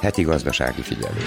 Heti gazdasági figyelő.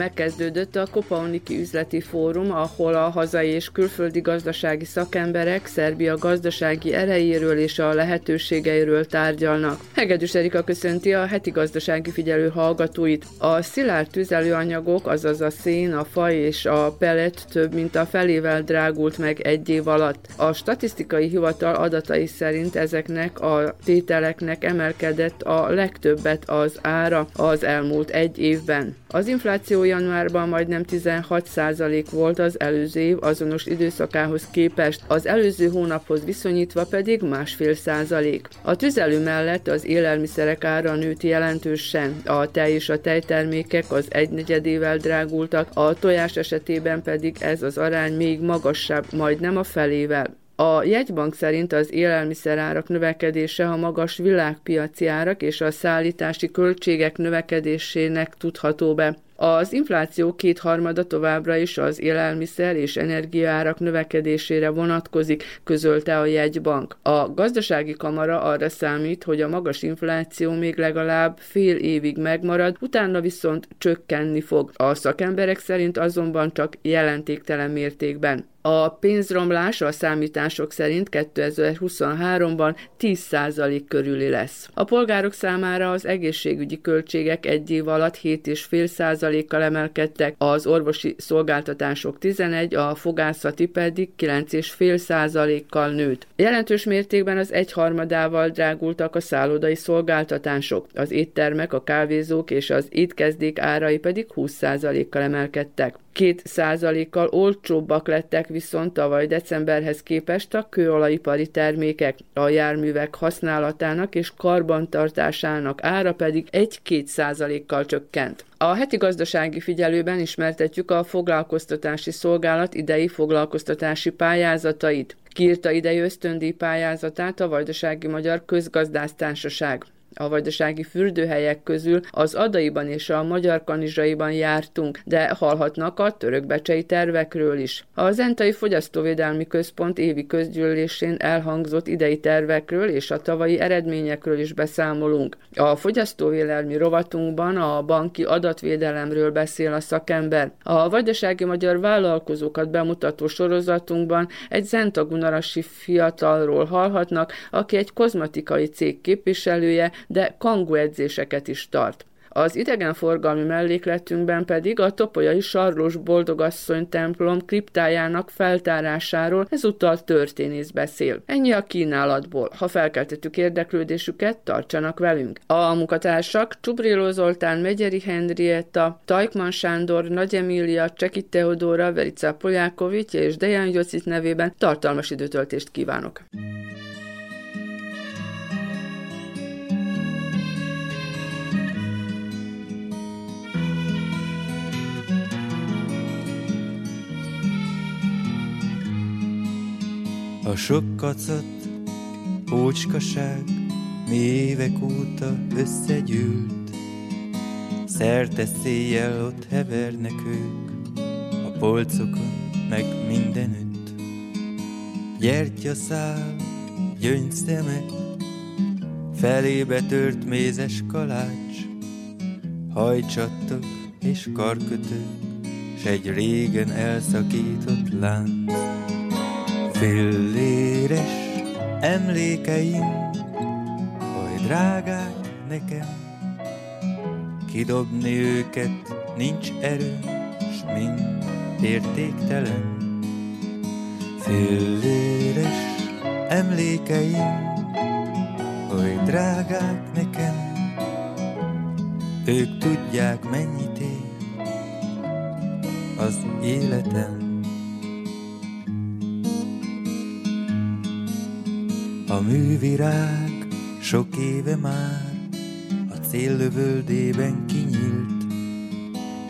Megkezdődött a Kopauniki Üzleti Fórum, ahol a hazai és külföldi gazdasági szakemberek Szerbia gazdasági erejéről és a lehetőségeiről tárgyalnak. Hegedűs Erika köszönti a heti gazdasági figyelő hallgatóit. A szilárd tüzelőanyagok, azaz a szén, a faj és a pellet több mint a felével drágult meg egy év alatt. A statisztikai hivatal adatai szerint ezeknek a tételeknek emelkedett a legtöbbet az ára az elmúlt egy évben. Az infláció januárban majdnem 16% volt az előző év azonos időszakához képest, az előző hónaphoz viszonyítva pedig másfél százalék. A tüzelő mellett az élelmiszerek ára nőtt jelentősen, a tej és a tejtermékek az egynegyedével drágultak, a tojás esetében pedig ez az arány még magasabb, majdnem a felével. A jegybank szerint az élelmiszerárak növekedése a magas világpiaci árak és a szállítási költségek növekedésének tudható be. Az infláció kétharmada továbbra is az élelmiszer és energiaárak növekedésére vonatkozik, közölte a jegybank. A gazdasági kamara arra számít, hogy a magas infláció még legalább fél évig megmarad, utána viszont csökkenni fog. A szakemberek szerint azonban csak jelentéktelen mértékben. A pénzromlás a számítások szerint 2023-ban 10% körüli lesz. A polgárok számára az egészségügyi költségek egy év alatt 7,5%-kal emelkedtek, az orvosi szolgáltatások 11, a fogászati pedig 9,5%-kal nőtt. Jelentős mértékben az egyharmadával drágultak a szállodai szolgáltatások, az éttermek, a kávézók és az étkezdék árai pedig 20%-kal emelkedtek. Két százalékkal olcsóbbak lettek viszont tavaly decemberhez képest a kőolajipari termékek, a járművek használatának és karbantartásának ára pedig 1-2 százalékkal csökkent. A heti gazdasági figyelőben ismertetjük a foglalkoztatási szolgálat idei foglalkoztatási pályázatait. Kiírta idei ösztöndíj pályázatát a Vajdasági Magyar Közgazdásztársaság a vajdasági fürdőhelyek közül az adaiban és a magyar kanizsaiban jártunk, de hallhatnak a törökbecsei tervekről is. A Zentai Fogyasztóvédelmi Központ évi közgyűlésén elhangzott idei tervekről és a tavalyi eredményekről is beszámolunk. A fogyasztóvédelmi rovatunkban a banki adatvédelemről beszél a szakember. A vajdasági magyar vállalkozókat bemutató sorozatunkban egy zentagunarasi fiatalról hallhatnak, aki egy kozmetikai cég képviselője, de kangu edzéseket is tart. Az idegenforgalmi mellékletünkben pedig a topolyai sarlós boldogasszony templom kriptájának feltárásáról ezúttal történész beszél. Ennyi a kínálatból. Ha felkeltettük érdeklődésüket, tartsanak velünk. A munkatársak Csubriló Zoltán, Megyeri Henrietta, Tajkman Sándor, Nagy Emília, Cseki Teodóra, Verica Polyákovics és Dejan Jocit nevében tartalmas időtöltést kívánok. A sok kacat, ócskaság, mi évek óta összegyűlt, Szerte széjjel ott hevernek ők, a polcokon meg mindenütt. Gyertyaszál, gyöngyszemek, felébe tört mézes kalács, hajcsattok és karkötők, s egy régen elszakított lánc. Filléres emlékeim, oly drágák nekem, kidobni őket nincs erő, s mind értéktelen. Filléres emlékeim, oly drágák nekem, ők tudják mennyit ér az életem. A művirág sok éve már a céllövöldében kinyílt,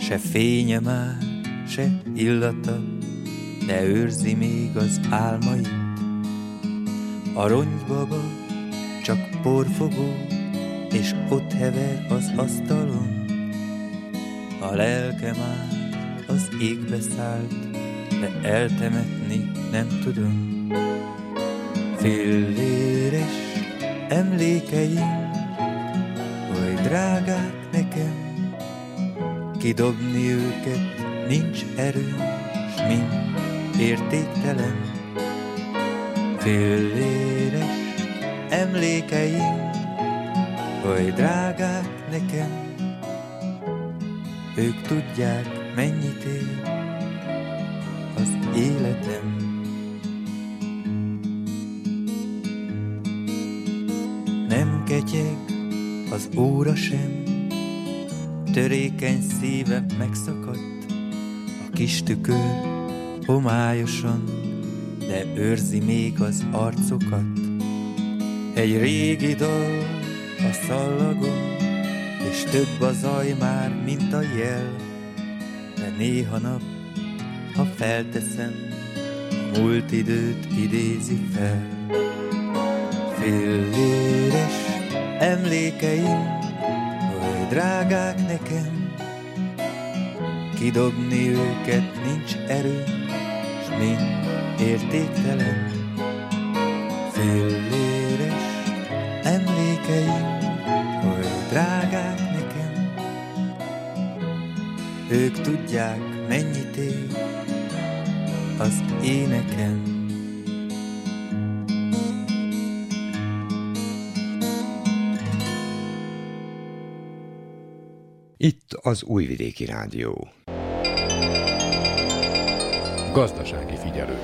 se fénye már, se illata, de őrzi még az álmait. A ronygybaba csak porfogó, és ott hever az asztalon. A lelke már az égbe szállt, de eltemetni nem tudom Filléres emlékeim, oly drágák nekem, kidobni őket nincs erő, s mind értéktelen. Filléres emlékeim, oly drágák nekem, ők tudják, mennyit ér az életem. Az óra sem, törékeny szíve megszakadt, a kis tükör homályosan, de őrzi még az arcokat. Egy régi dal a szallagon, és több a zaj már, mint a jel, de néha nap, ha felteszem, a múlt időt idézi fel. Filléres emlékeim, oly drágák nekem, kidobni őket nincs erő, s mind értéktelen. Filléres emlékeim, oly drágák nekem, ők tudják, mennyit ér az énekem. Az Újvidéki Rádió. Gazdasági figyelő.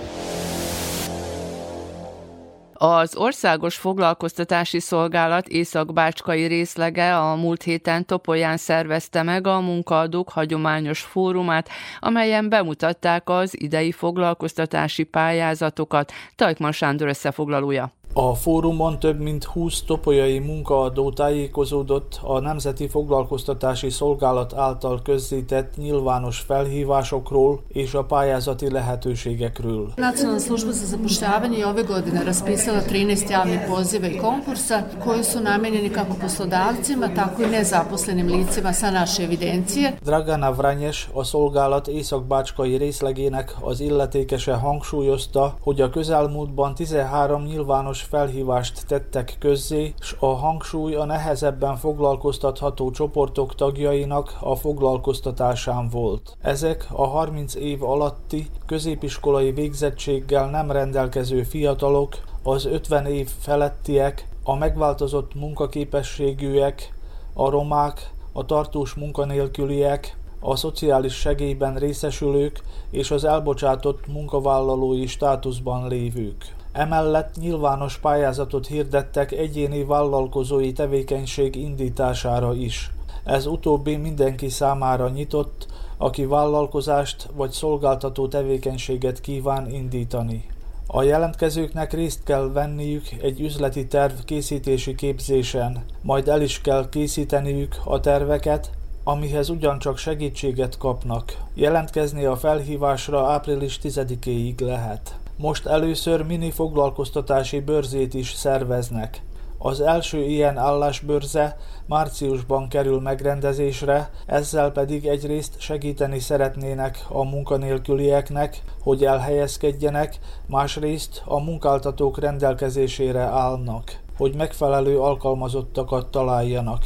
Az Országos Foglalkoztatási Szolgálat Észak-Bácskai részlege a múlt héten Topolyán szervezte meg a munkaadók hagyományos fórumát, amelyen bemutatták az idei foglalkoztatási pályázatokat. Tajkman Sándor összefoglalója. A fórumon több mint 20 topolyai munkaadó tájékozódott a Nemzeti Foglalkoztatási Szolgálat által közzétett nyilvános felhívásokról és a pályázati lehetőségekről. Nacionalna služba za zapošljavanje ove godine raspisala 13 javnih poziva i konkursa koji su namenjeni kako poslodavcima, tako i nezaposlenim licima sa naše evidencije. Dragana Vranyes, a szolgálat északbácskai részlegének az illetékese hangsúlyozta, hogy a közelmúltban 13 nyilvános felhívást tettek közzé, s a hangsúly a nehezebben foglalkoztatható csoportok tagjainak a foglalkoztatásán volt. Ezek a 30 év alatti középiskolai végzettséggel nem rendelkező fiatalok, az 50 év felettiek, a megváltozott munkaképességűek, a romák, a tartós munkanélküliek, a szociális segélyben részesülők és az elbocsátott munkavállalói státuszban lévők. Emellett nyilvános pályázatot hirdettek egyéni vállalkozói tevékenység indítására is. Ez utóbbi mindenki számára nyitott, aki vállalkozást vagy szolgáltató tevékenységet kíván indítani. A jelentkezőknek részt kell venniük egy üzleti terv készítési képzésen, majd el is kell készíteniük a terveket, amihez ugyancsak segítséget kapnak. Jelentkezni a felhívásra április 10-éig lehet. Most először mini foglalkoztatási bőrzét is szerveznek. Az első ilyen állásbőrze márciusban kerül megrendezésre, ezzel pedig egyrészt segíteni szeretnének a munkanélkülieknek, hogy elhelyezkedjenek, másrészt a munkáltatók rendelkezésére állnak, hogy megfelelő alkalmazottakat találjanak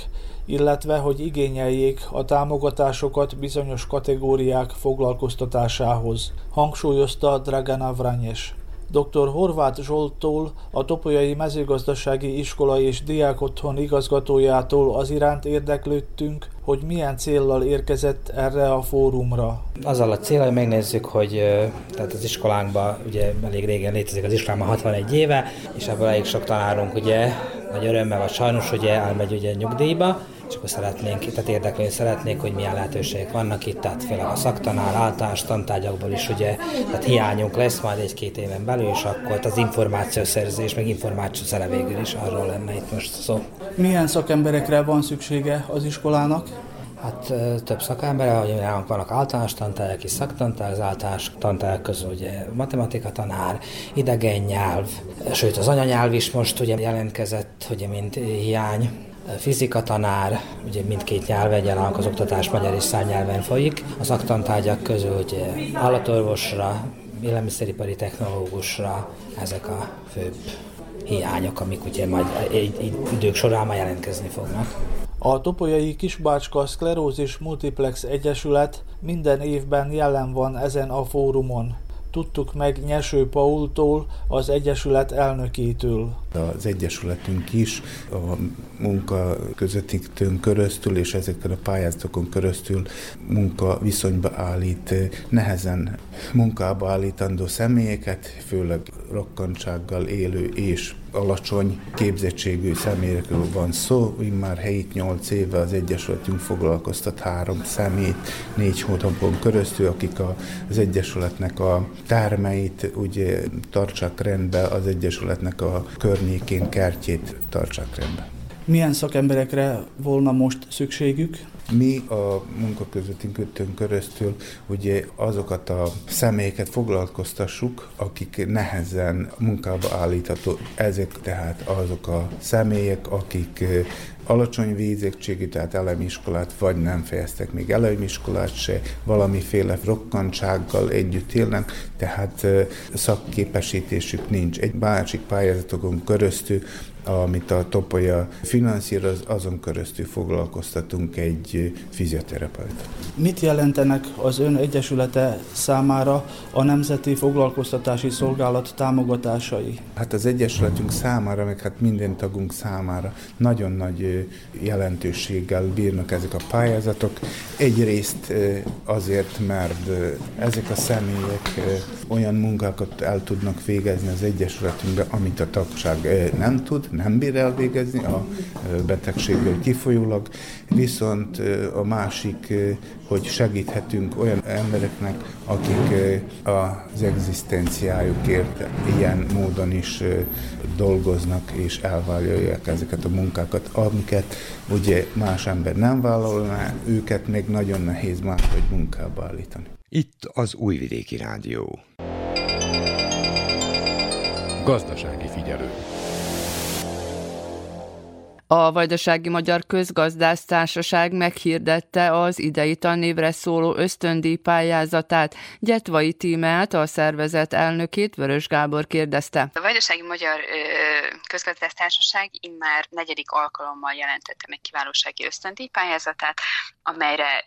illetve hogy igényeljék a támogatásokat bizonyos kategóriák foglalkoztatásához, hangsúlyozta Dragana Vranyes. Dr. Horváth Zsoltól, a Topolyai Mezőgazdasági Iskola és Diákotthon igazgatójától az iránt érdeklődtünk, hogy milyen céllal érkezett erre a fórumra. Azzal a célra, hogy megnézzük, hogy tehát az iskolánkban ugye elég régen létezik az iskolában 61 éve, és ebből elég sok tanárunk ugye nagy örömmel vagy sajnos ugye elmegy ugye nyugdíjba, és akkor szeretnénk, tehát érdeklődni szeretnék, hogy milyen lehetőségek vannak itt, tehát főleg a szaktanár, általános tantárgyakból is ugye, tehát hiányunk lesz majd egy-két éven belül, és akkor az információszerzés, meg információszere végül is arról lenne itt most szó. Milyen szakemberekre van szüksége az iskolának? Hát több szakember, hogy nálunk vannak általános tantárgyak és szaktantárgyak, az általános tantárgyak közül ugye matematika tanár, idegen nyelv, sőt az anyanyelv is most ugye jelentkezett, ugye mint hiány, fizika tanár, ugye mindkét nyelv egyaránt az oktatás magyar és szárnyelven folyik. Az szaktantárgyak közül ugye állatorvosra, élelmiszeripari technológusra, ezek a főbb hiányok, amik ugye majd idők során már jelentkezni fognak. A Topolyai Kisbácska Szklerózis Multiplex Egyesület minden évben jelen van ezen a fórumon tudtuk meg Nyeső Paultól, az Egyesület elnökétől. Az Egyesületünk is a munka közöttünk köröztül és ezeken a pályázatokon köröztül munka viszonyba állít nehezen munkába állítandó személyeket, főleg rokkantsággal élő és alacsony képzettségű személyekről van szó. Már 7-8 éve az Egyesületünk foglalkoztat három személyt négy hónapon köröztül, akik az Egyesületnek a termeit ugye tartsák rendbe, az Egyesületnek a környékén kertjét tartsák rendbe. Milyen szakemberekre volna most szükségük? Mi a munkaközvetítőn keresztül ugye azokat a személyeket foglalkoztassuk, akik nehezen munkába állítható. Ezek tehát azok a személyek, akik alacsony végzettségű, tehát elemiskolát, vagy nem fejeztek még elemiskolát se, valamiféle rokkantsággal együtt élnek, tehát szakképesítésük nincs. Egy másik pályázatokon köröztül amit a Topolya finanszíroz, azon keresztül foglalkoztatunk egy fizioterapeuta. Mit jelentenek az ön egyesülete számára a Nemzeti Foglalkoztatási Szolgálat támogatásai? Hát az egyesületünk számára, meg hát minden tagunk számára nagyon nagy jelentőséggel bírnak ezek a pályázatok. Egyrészt azért, mert ezek a személyek olyan munkákat el tudnak végezni az egyesületünkbe, amit a tagság nem tud, nem bír elvégezni a betegségből kifolyólag, viszont a másik, hogy segíthetünk olyan embereknek, akik az egzisztenciájukért ilyen módon is dolgoznak és elvállalják ezeket a munkákat, amiket ugye más ember nem vállalná, őket még nagyon nehéz máshogy munkába állítani. Itt az Újvidéki Rádió. Gazdasági figyelő. A Vajdasági Magyar Közgazdász Társaság meghirdette az idei tanévre szóló ösztöndíj pályázatát. Gyetvai Tímelt, a szervezet elnökét Vörös Gábor kérdezte. A Vajdasági Magyar Közgazdász Társaság immár negyedik alkalommal jelentette meg kiválósági ösztöndíj pályázatát, amelyre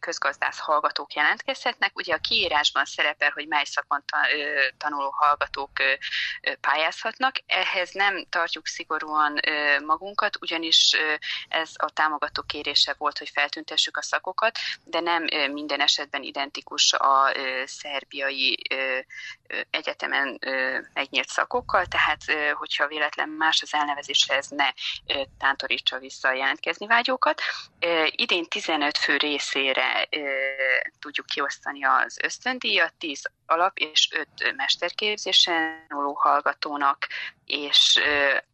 közgazdász hallgatók jelentkezhetnek. Ugye a kiírásban szerepel, hogy mely szakon tanuló hallgatók pályázhatnak. Ehhez nem tartjuk szigorúan magunkat, ugyanis ez a támogató kérése volt, hogy feltüntessük a szakokat, de nem minden esetben identikus a szerbiai egyetemen megnyílt szakokkal, tehát hogyha véletlen más az elnevezésre, ez ne tántorítsa vissza a jelentkezni vágyókat. Idén 15 fő részére tudjuk kiosztani az ösztöndíjat, 10 alap és 5 mesterképzésen való hallgatónak, és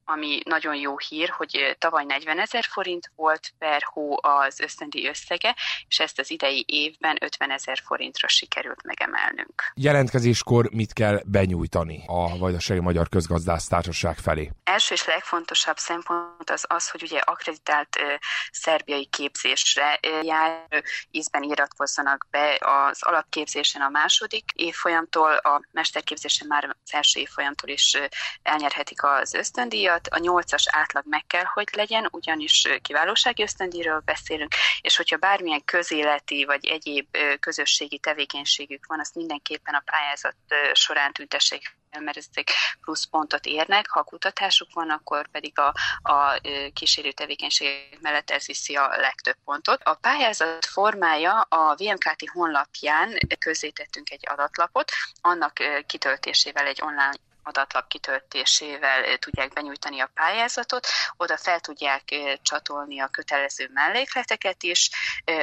ami nagyon jó hír, hogy tavaly 40 ezer forint volt per hó az ösztöndi összege, és ezt az idei évben 50 ezer forintra sikerült megemelnünk. Jelentkezéskor mit kell benyújtani a Vajdasági Magyar Közgazdász Társaság felé? Első és legfontosabb szempont az az, hogy ugye akreditált ö, szerbiai képzésre jár, ízben iratkozzanak be az alapképzésen a második évfolyamtól, a mesterképzésen már az első évfolyamtól is elnyerhetik az ösztöndíjat, díjat, a nyolcas átlag meg kell, hogy legyen, ugyanis kiválósági ösztöndíjról beszélünk, és hogyha bármilyen közéleti vagy egyéb közösségi tevékenységük van, azt mindenképpen a pályázat során tüntessék mert ezek plusz pontot érnek, ha kutatásuk van, akkor pedig a, a kísérő tevékenység mellett ez viszi a legtöbb pontot. A pályázat formája a VMKT honlapján közzétettünk egy adatlapot, annak kitöltésével egy online adatlap kitöltésével tudják benyújtani a pályázatot, oda fel tudják csatolni a kötelező mellékleteket is,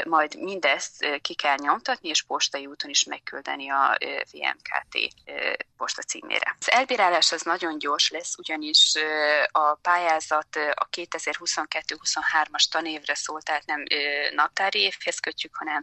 majd mindezt ki kell nyomtatni, és postai úton is megküldeni a VMKT posta címére. Az elbírálás az nagyon gyors lesz, ugyanis a pályázat a 2022-23-as tanévre szól, tehát nem naptári évhez kötjük, hanem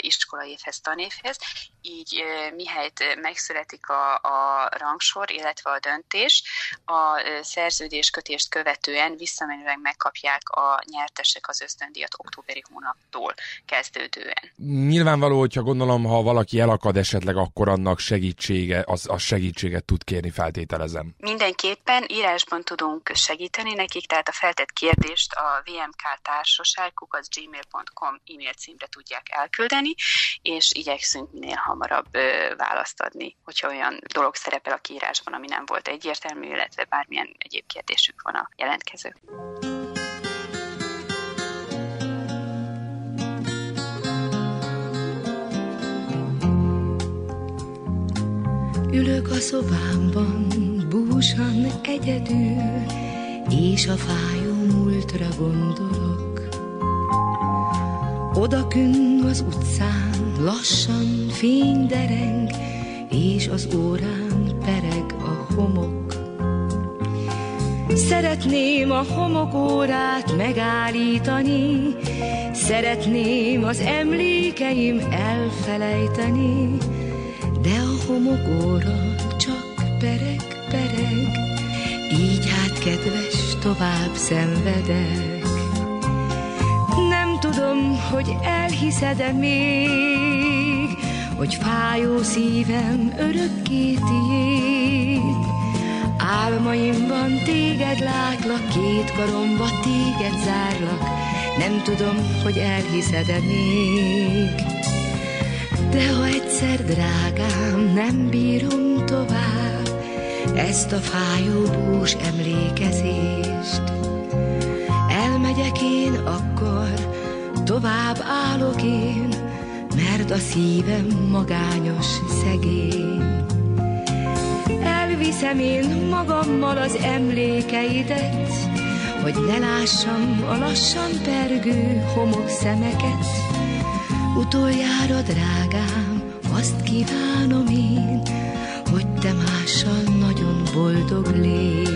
iskola évhez, tanévhez. Így mihelyt megszületik a, a rangsor, illetve a döntés, a szerződéskötést követően visszamenőleg megkapják a nyertesek az ösztöndíjat októberi hónaptól kezdődően. Nyilvánvaló, hogyha gondolom, ha valaki elakad esetleg, akkor annak segítsége, az, az segítséget tud kérni, feltételezem. Mindenképpen írásban tudunk segíteni nekik, tehát a feltett kérdést a VMK társaság gmail.com e-mail címre tudják elküldeni, és igyekszünk minél hamarabb választ adni, hogyha olyan dolog szerepel a kiírásban, ami nem volt egyértelmű, illetve bármilyen egyéb kérdésük van a jelentkező. Ülök a szobámban, búsan egyedül, és a fájó múltra gondolok. Odakün az utcán lassan fény dereng, és az órán pereg a homok. Szeretném a homokórát megállítani, szeretném az emlékeim elfelejteni, de a homokóra csak pereg, pereg, így hát kedves, tovább szenvedek. Nem tudom, hogy elhiszed-e még, hogy fájó szívem örökké tiéd. Álmaimban téged látlak, két karomba téged zárlak, nem tudom, hogy elhiszed-e még. De ha egyszer, drágám, nem bírom tovább ezt a fájó bús emlékezést, elmegyek én akkor, tovább állok én, mert a szívem magányos, szegény. Elviszem én magammal az emlékeidet, hogy ne lássam a lassan pergő homok szemeket, Utoljára, drágám, azt kívánom én, hogy te mással nagyon boldog légy.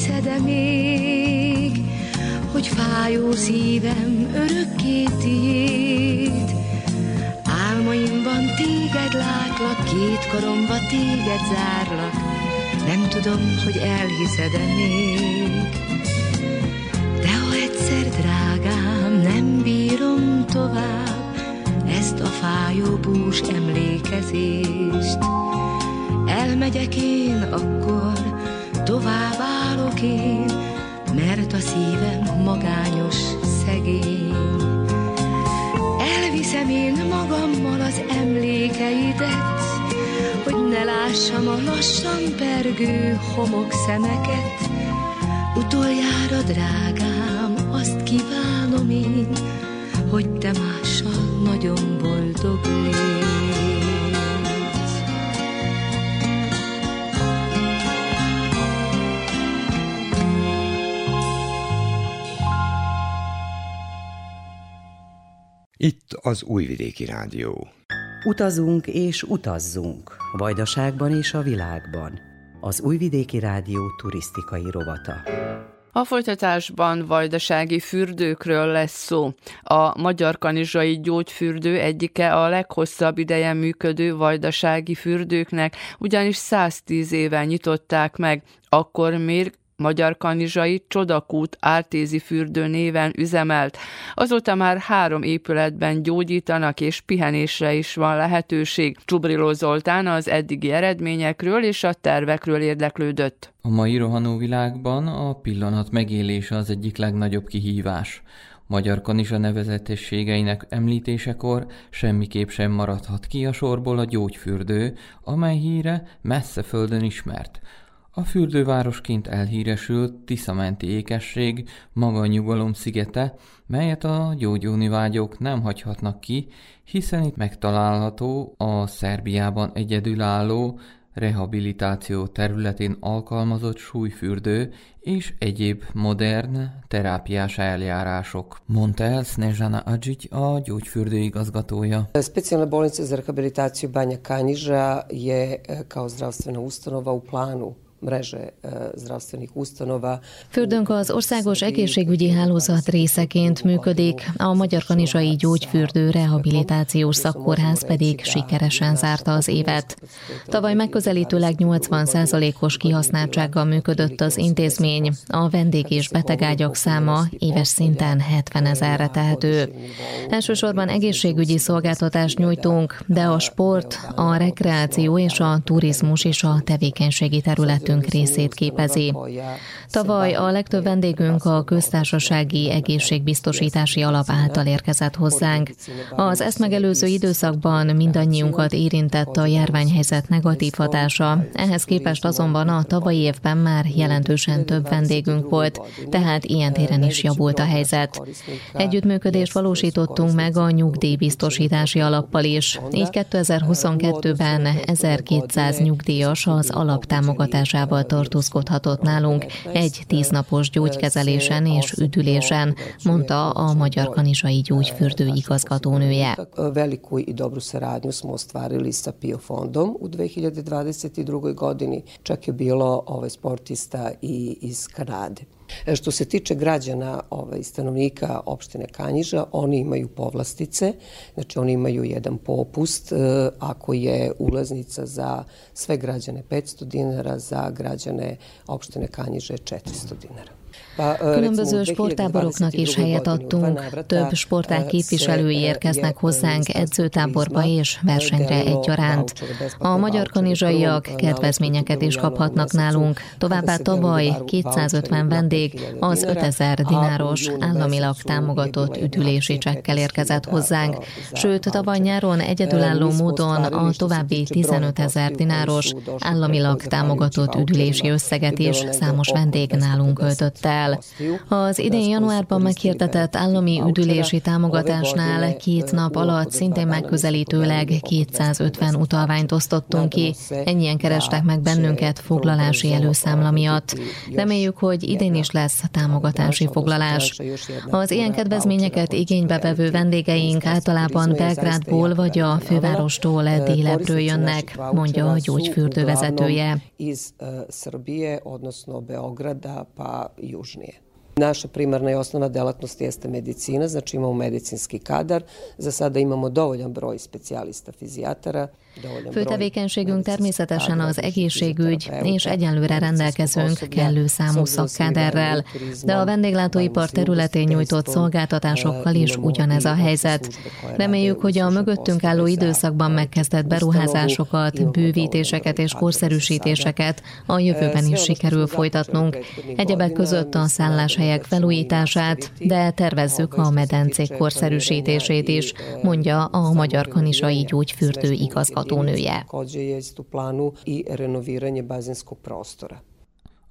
Elhiszed-e még, hogy fájó szívem örökké tiéd, Álmaimban téged látlak, két karomba téged zárlak, nem tudom, hogy elhiszed-e még. De ha egyszer, drágám, nem bírom tovább ezt a fájó bús emlékezést, elmegyek én akkor, tovább állok én, mert a szívem magányos, szegény. Elviszem én magammal az emlékeidet, hogy ne lássam a lassan pergő homok szemeket. Utoljára, drágám, azt kívánom én, hogy te mással nagyon az Újvidéki Rádió. Utazunk és utazzunk, Vajdaságban és a világban. Az Újvidéki Rádió turisztikai rovata. A folytatásban vajdasági fürdőkről lesz szó. A Magyar Kanizsai Gyógyfürdő egyike a leghosszabb ideje működő vajdasági fürdőknek, ugyanis 110 éve nyitották meg, akkor még Magyar Kanizsai Csodakút Ártézi fürdő néven üzemelt. Azóta már három épületben gyógyítanak, és pihenésre is van lehetőség. Csubriló Zoltán az eddigi eredményekről és a tervekről érdeklődött. A mai rohanó világban a pillanat megélése az egyik legnagyobb kihívás. Magyar Kanizsa nevezetességeinek említésekor semmiképp sem maradhat ki a sorból a gyógyfürdő, amely híre messze földön ismert. A fürdővárosként elhíresült Tiszamenti ékesség maga a nyugalom szigete, melyet a gyógyulni vágyók nem hagyhatnak ki, hiszen itt megtalálható a Szerbiában egyedülálló rehabilitáció területén alkalmazott súlyfürdő és egyéb modern terápiás eljárások, mondta el Snežana Adžić, a gyógyfürdő igazgatója. Specijalna bolnica za rehabilitaciju Banja Kanjiža je kao zdravstvena ustanova u planu mreže zdravstvenih ustanova. Fürdőnk az országos egészségügyi hálózat részeként működik, a Magyar Kanizsai Gyógyfürdő Rehabilitációs Szakkórház pedig sikeresen zárta az évet. Tavaly megközelítőleg 80%-os kihasználtsággal működött az intézmény, a vendég és betegágyak száma éves szinten 70 ezerre tehető. Elsősorban egészségügyi szolgáltatást nyújtunk, de a sport, a rekreáció és a turizmus is a tevékenységi területünk részét képezi. Tavaly a legtöbb vendégünk a köztársasági egészségbiztosítási alap által érkezett hozzánk. Az ezt megelőző időszakban mindannyiunkat érintett a járványhelyzet negatív hatása. Ehhez képest azonban a tavalyi évben már jelentősen több vendégünk volt, tehát ilyen téren is javult a helyzet. Együttműködést valósítottunk meg a nyugdíjbiztosítási alappal is. Így 2022-ben 1200 nyugdíjas az alaptámogatásával tartózkodhatott nálunk egy tíznapos gyógykezelésen és üdülésen, mondta a Magyar Kanizsai Gyógyfürdő igazgatónője. Veliku i dobru saradnju smo ostvarili sa PIO fondom u 2022. godini. Čak je bilo ovaj, sportista i iz Kanade. Što se tiče građana ovaj, stanovnika opštine Kanjiža, oni imaju povlastice, znači oni imaju jedan popust, ako je ulaznica za sve građane 500 dinara, za građane opštine Kanjiže 400 dinara. Különböző sporttáboroknak is helyet adtunk, több sportág képviselői érkeznek hozzánk edzőtáborba és versenyre egyaránt. A magyar kanizsaiak kedvezményeket is kaphatnak nálunk, továbbá tavaly 250 vendég az 5000 dináros államilag támogatott üdülési csekkel érkezett hozzánk, sőt tavaly nyáron egyedülálló módon a további 15 ezer dináros államilag támogatott üdülési összeget is számos vendég nálunk költött el el. Az idén januárban meghirdetett állami üdülési támogatásnál két nap alatt szintén megközelítőleg 250 utalványt osztottunk ki. Ennyien kerestek meg bennünket foglalási előszámla miatt. Reméljük, hogy idén is lesz támogatási foglalás. Az ilyen kedvezményeket igénybe vevő vendégeink általában Belgrádból vagy a fővárostól délebről jönnek, mondja a gyógyfürdő vezetője. Naša primarna i osnovna delatnost jeste medicina, znači imamo medicinski kadar. Za sada imamo dovoljan broj specijalista fizijatara, Fő tevékenységünk természetesen az egészségügy, és egyenlőre rendelkezünk kellő számú szakkáderrel, de a vendéglátóipar területén nyújtott szolgáltatásokkal is ugyanez a helyzet. Reméljük, hogy a mögöttünk álló időszakban megkezdett beruházásokat, bővítéseket és korszerűsítéseket a jövőben is sikerül folytatnunk. Egyebek között a szálláshelyek felújítását, de tervezzük a medencék korszerűsítését is, mondja a Magyar Kanizsai Gyógyfürdő igazgató igazgatónője.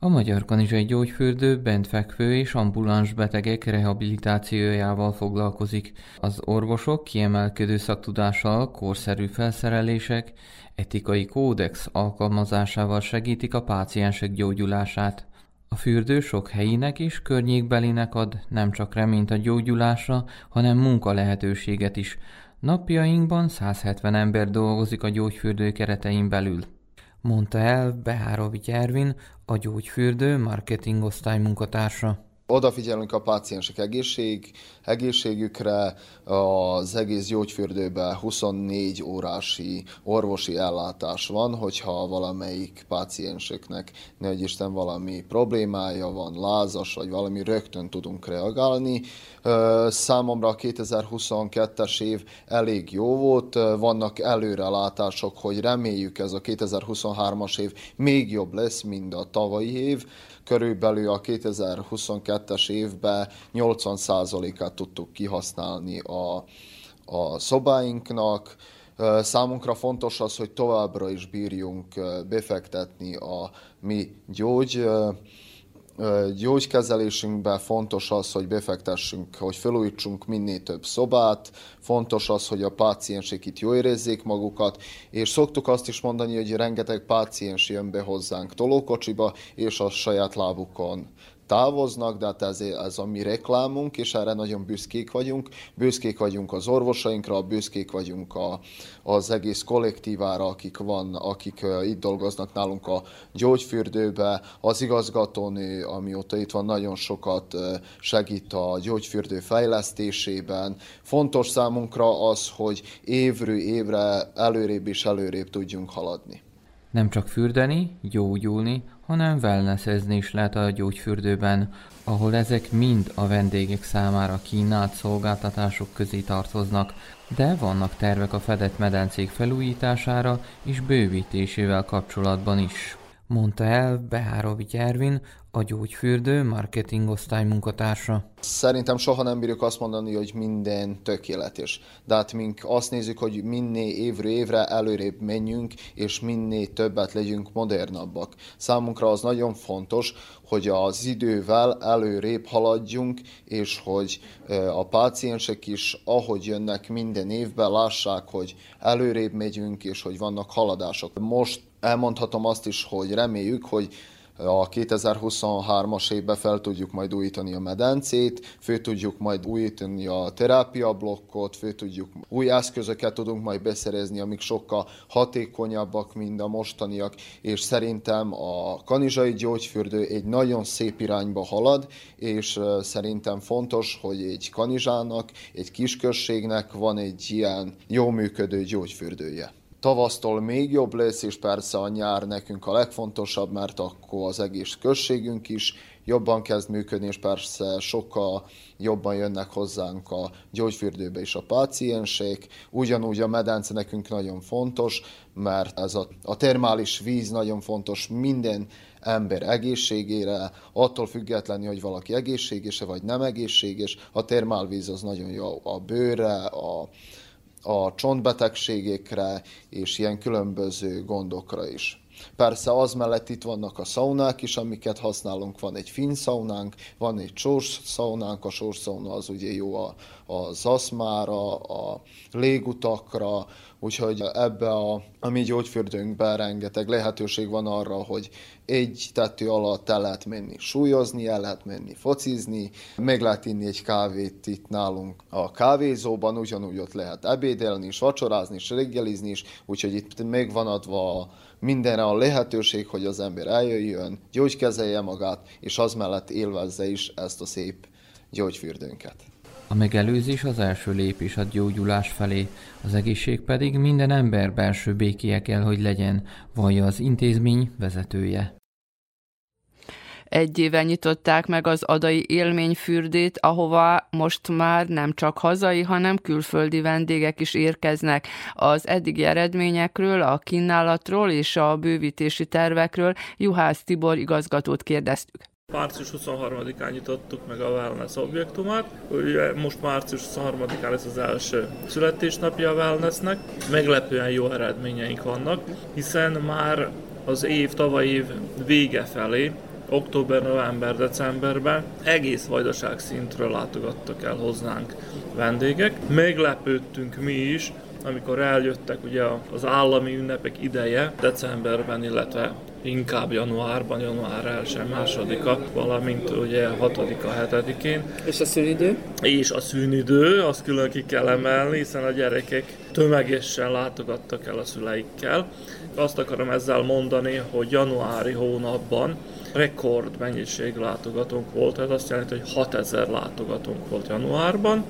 A Magyar Kanizsai Gyógyfürdő bentfekvő és ambuláns betegek rehabilitációjával foglalkozik. Az orvosok kiemelkedő szaktudással, korszerű felszerelések, etikai kódex alkalmazásával segítik a páciensek gyógyulását. A fürdő sok helyinek és környékbelinek ad nem csak reményt a gyógyulásra, hanem munka lehetőséget is, Napjainkban 170 ember dolgozik a gyógyfürdő keretein belül, mondta el Behárovics Ervin, a gyógyfürdő marketing osztály munkatársa odafigyelünk a páciensek egészség, egészségükre, az egész gyógyfürdőben 24 órási orvosi ellátás van, hogyha valamelyik pácienseknek, nehogy Isten valami problémája van, lázas, vagy valami rögtön tudunk reagálni. Számomra a 2022-es év elég jó volt, vannak előrelátások, hogy reméljük ez a 2023-as év még jobb lesz, mint a tavalyi év körülbelül a 2022-es évben 80%-át tudtuk kihasználni a, a szobáinknak. Számunkra fontos az, hogy továbbra is bírjunk befektetni a mi gyógy gyógykezelésünkben fontos az, hogy befektessünk, hogy felújítsunk minél több szobát, fontos az, hogy a páciensek itt jól érezzék magukat, és szoktuk azt is mondani, hogy rengeteg páciens jön be hozzánk tolókocsiba, és a saját lábukon távoznak, de hát ez, ez a mi reklámunk, és erre nagyon büszkék vagyunk. Büszkék vagyunk az orvosainkra, büszkék vagyunk a, az egész kollektívára, akik, van, akik itt dolgoznak nálunk a gyógyfürdőbe. Az igazgatónő, amióta itt van, nagyon sokat segít a gyógyfürdő fejlesztésében. Fontos számunkra az, hogy évről évre előrébb és előrébb tudjunk haladni. Nem csak fürdeni, gyógyulni, hanem wellnessezni is lehet a gyógyfürdőben, ahol ezek mind a vendégek számára kínált szolgáltatások közé tartoznak, de vannak tervek a fedett medencék felújítására és bővítésével kapcsolatban is mondta el Behárovics Ervin, a gyógyfürdő marketing osztály munkatársa. Szerintem soha nem bírjuk azt mondani, hogy minden tökéletes. De hát mink azt nézzük, hogy minél évről évre előrébb menjünk, és minél többet legyünk modernabbak. Számunkra az nagyon fontos, hogy az idővel előrébb haladjunk, és hogy a páciensek is, ahogy jönnek minden évben, lássák, hogy előrébb megyünk, és hogy vannak haladások. Most elmondhatom azt is, hogy reméljük, hogy a 2023-as évben fel tudjuk majd újítani a medencét, fő tudjuk majd újítani a terápiablokkot, fő tudjuk új eszközöket tudunk majd beszerezni, amik sokkal hatékonyabbak, mint a mostaniak, és szerintem a kanizsai gyógyfürdő egy nagyon szép irányba halad, és szerintem fontos, hogy egy kanizsának, egy kisközségnek van egy ilyen jó működő gyógyfürdője tavasztól még jobb lesz, és persze a nyár nekünk a legfontosabb, mert akkor az egész községünk is jobban kezd működni, és persze sokkal jobban jönnek hozzánk a gyógyfürdőbe is a páciensek. Ugyanúgy a medence nekünk nagyon fontos, mert ez a, a termális víz nagyon fontos minden ember egészségére, attól függetlenül, hogy valaki egészséges vagy nem egészséges, a termálvíz az nagyon jó a bőre, a, a csontbetegségekre és ilyen különböző gondokra is. Persze az mellett itt vannak a szaunák is, amiket használunk. Van egy finn szaunánk, van egy sors szaunánk, a sors szauna az ugye jó a, az aszmára, a légutakra, úgyhogy ebbe a, a mi gyógyfürdőnkben rengeteg lehetőség van arra, hogy egy tető alatt el lehet menni súlyozni, el lehet menni focizni, meg lehet inni egy kávét itt nálunk a kávézóban, ugyanúgy ott lehet ebédelni és vacsorázni és reggelizni is, úgyhogy itt megvan adva mindenre a lehetőség, hogy az ember eljöjjön, gyógykezelje magát, és az mellett élvezze is ezt a szép gyógyfürdőnket. A megelőzés az első lépés a gyógyulás felé, az egészség pedig minden ember belső békéje kell, hogy legyen, vallja az intézmény vezetője. Egy éve nyitották meg az adai élményfürdét, ahova most már nem csak hazai, hanem külföldi vendégek is érkeznek. Az eddigi eredményekről, a kínálatról és a bővítési tervekről Juhász Tibor igazgatót kérdeztük. Március 23-án nyitottuk meg a wellness objektumát. Ugye most március 23-án lesz az első születésnapja a wellnessnek. Meglepően jó eredményeink vannak, hiszen már az év, tavaly év vége felé október, november, decemberben egész vajdaság szintről látogattak el hozzánk vendégek. Meglepődtünk mi is, amikor eljöttek ugye az állami ünnepek ideje decemberben, illetve inkább januárban, január 1 másodika, valamint ugye 6-a, 7-én. És a szünidő? És a szünidő, azt külön ki kell emelni, hiszen a gyerekek tömegesen látogattak el a szüleikkel. Azt akarom ezzel mondani, hogy januári hónapban rekord mennyiség látogatónk volt, ez azt jelenti, hogy 6000 látogatónk volt januárban,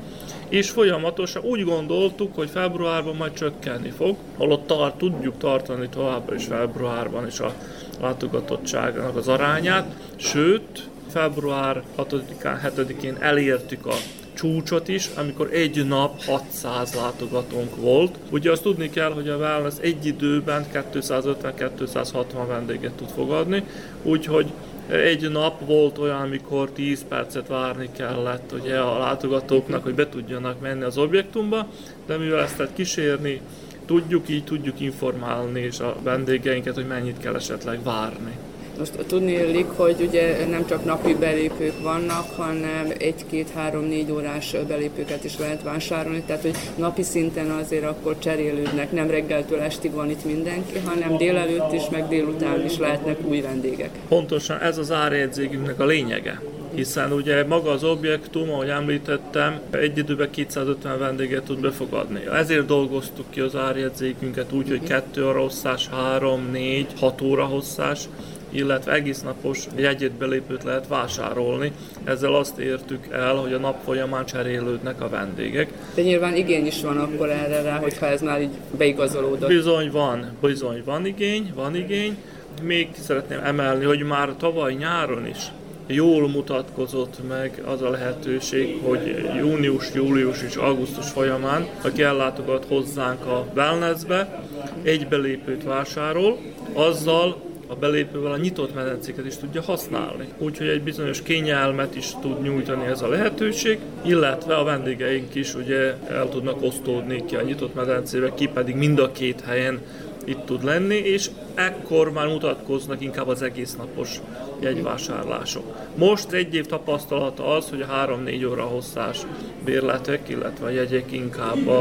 és folyamatosan úgy gondoltuk, hogy februárban majd csökkenni fog, holott tart, tudjuk tartani továbbra is februárban is a látogatottságnak az arányát, sőt, február 6-án, 7-én elértük a csúcsot is, amikor egy nap 600 látogatónk volt. Ugye azt tudni kell, hogy a wellness egy időben 250-260 vendéget tud fogadni, úgyhogy egy nap volt olyan, amikor 10 percet várni kellett ugye a látogatóknak, hogy be tudjanak menni az objektumba, de mivel ezt lehet kísérni, tudjuk így, tudjuk informálni és a vendégeinket, hogy mennyit kell esetleg várni. Most tudni illik, hogy ugye nem csak napi belépők vannak, hanem egy-két-három-négy órás belépőket is lehet vásárolni, tehát hogy napi szinten azért akkor cserélődnek, nem reggeltől estig van itt mindenki, hanem délelőtt is, meg délután is lehetnek új vendégek. Pontosan ez az árjegyzékünknek a lényege hiszen ugye maga az objektum, ahogy említettem, egy időben 250 vendéget tud befogadni. Ezért dolgoztuk ki az árjegyzékünket úgy, hogy 2 óra hosszás, 3, 4, 6 óra hosszás, illetve egész napos jegyét belépőt lehet vásárolni. Ezzel azt értük el, hogy a nap folyamán cserélődnek a vendégek. De nyilván igény is van akkor erre rá, hogyha ez már így beigazolódott. Bizony van, bizony van igény, van igény. Még szeretném emelni, hogy már tavaly nyáron is jól mutatkozott meg az a lehetőség, hogy június, július és augusztus folyamán, aki ellátogat hozzánk a wellnessbe, egy belépőt vásárol, azzal a belépővel a nyitott medencéket is tudja használni. Úgyhogy egy bizonyos kényelmet is tud nyújtani ez a lehetőség, illetve a vendégeink is ugye el tudnak osztódni ki a nyitott medencébe, ki pedig mind a két helyen itt tud lenni, és ekkor már mutatkoznak inkább az egész napos jegyvásárlások. Most egy év tapasztalata az, hogy a 3-4 óra hosszás bérletek, illetve a jegyek inkább a,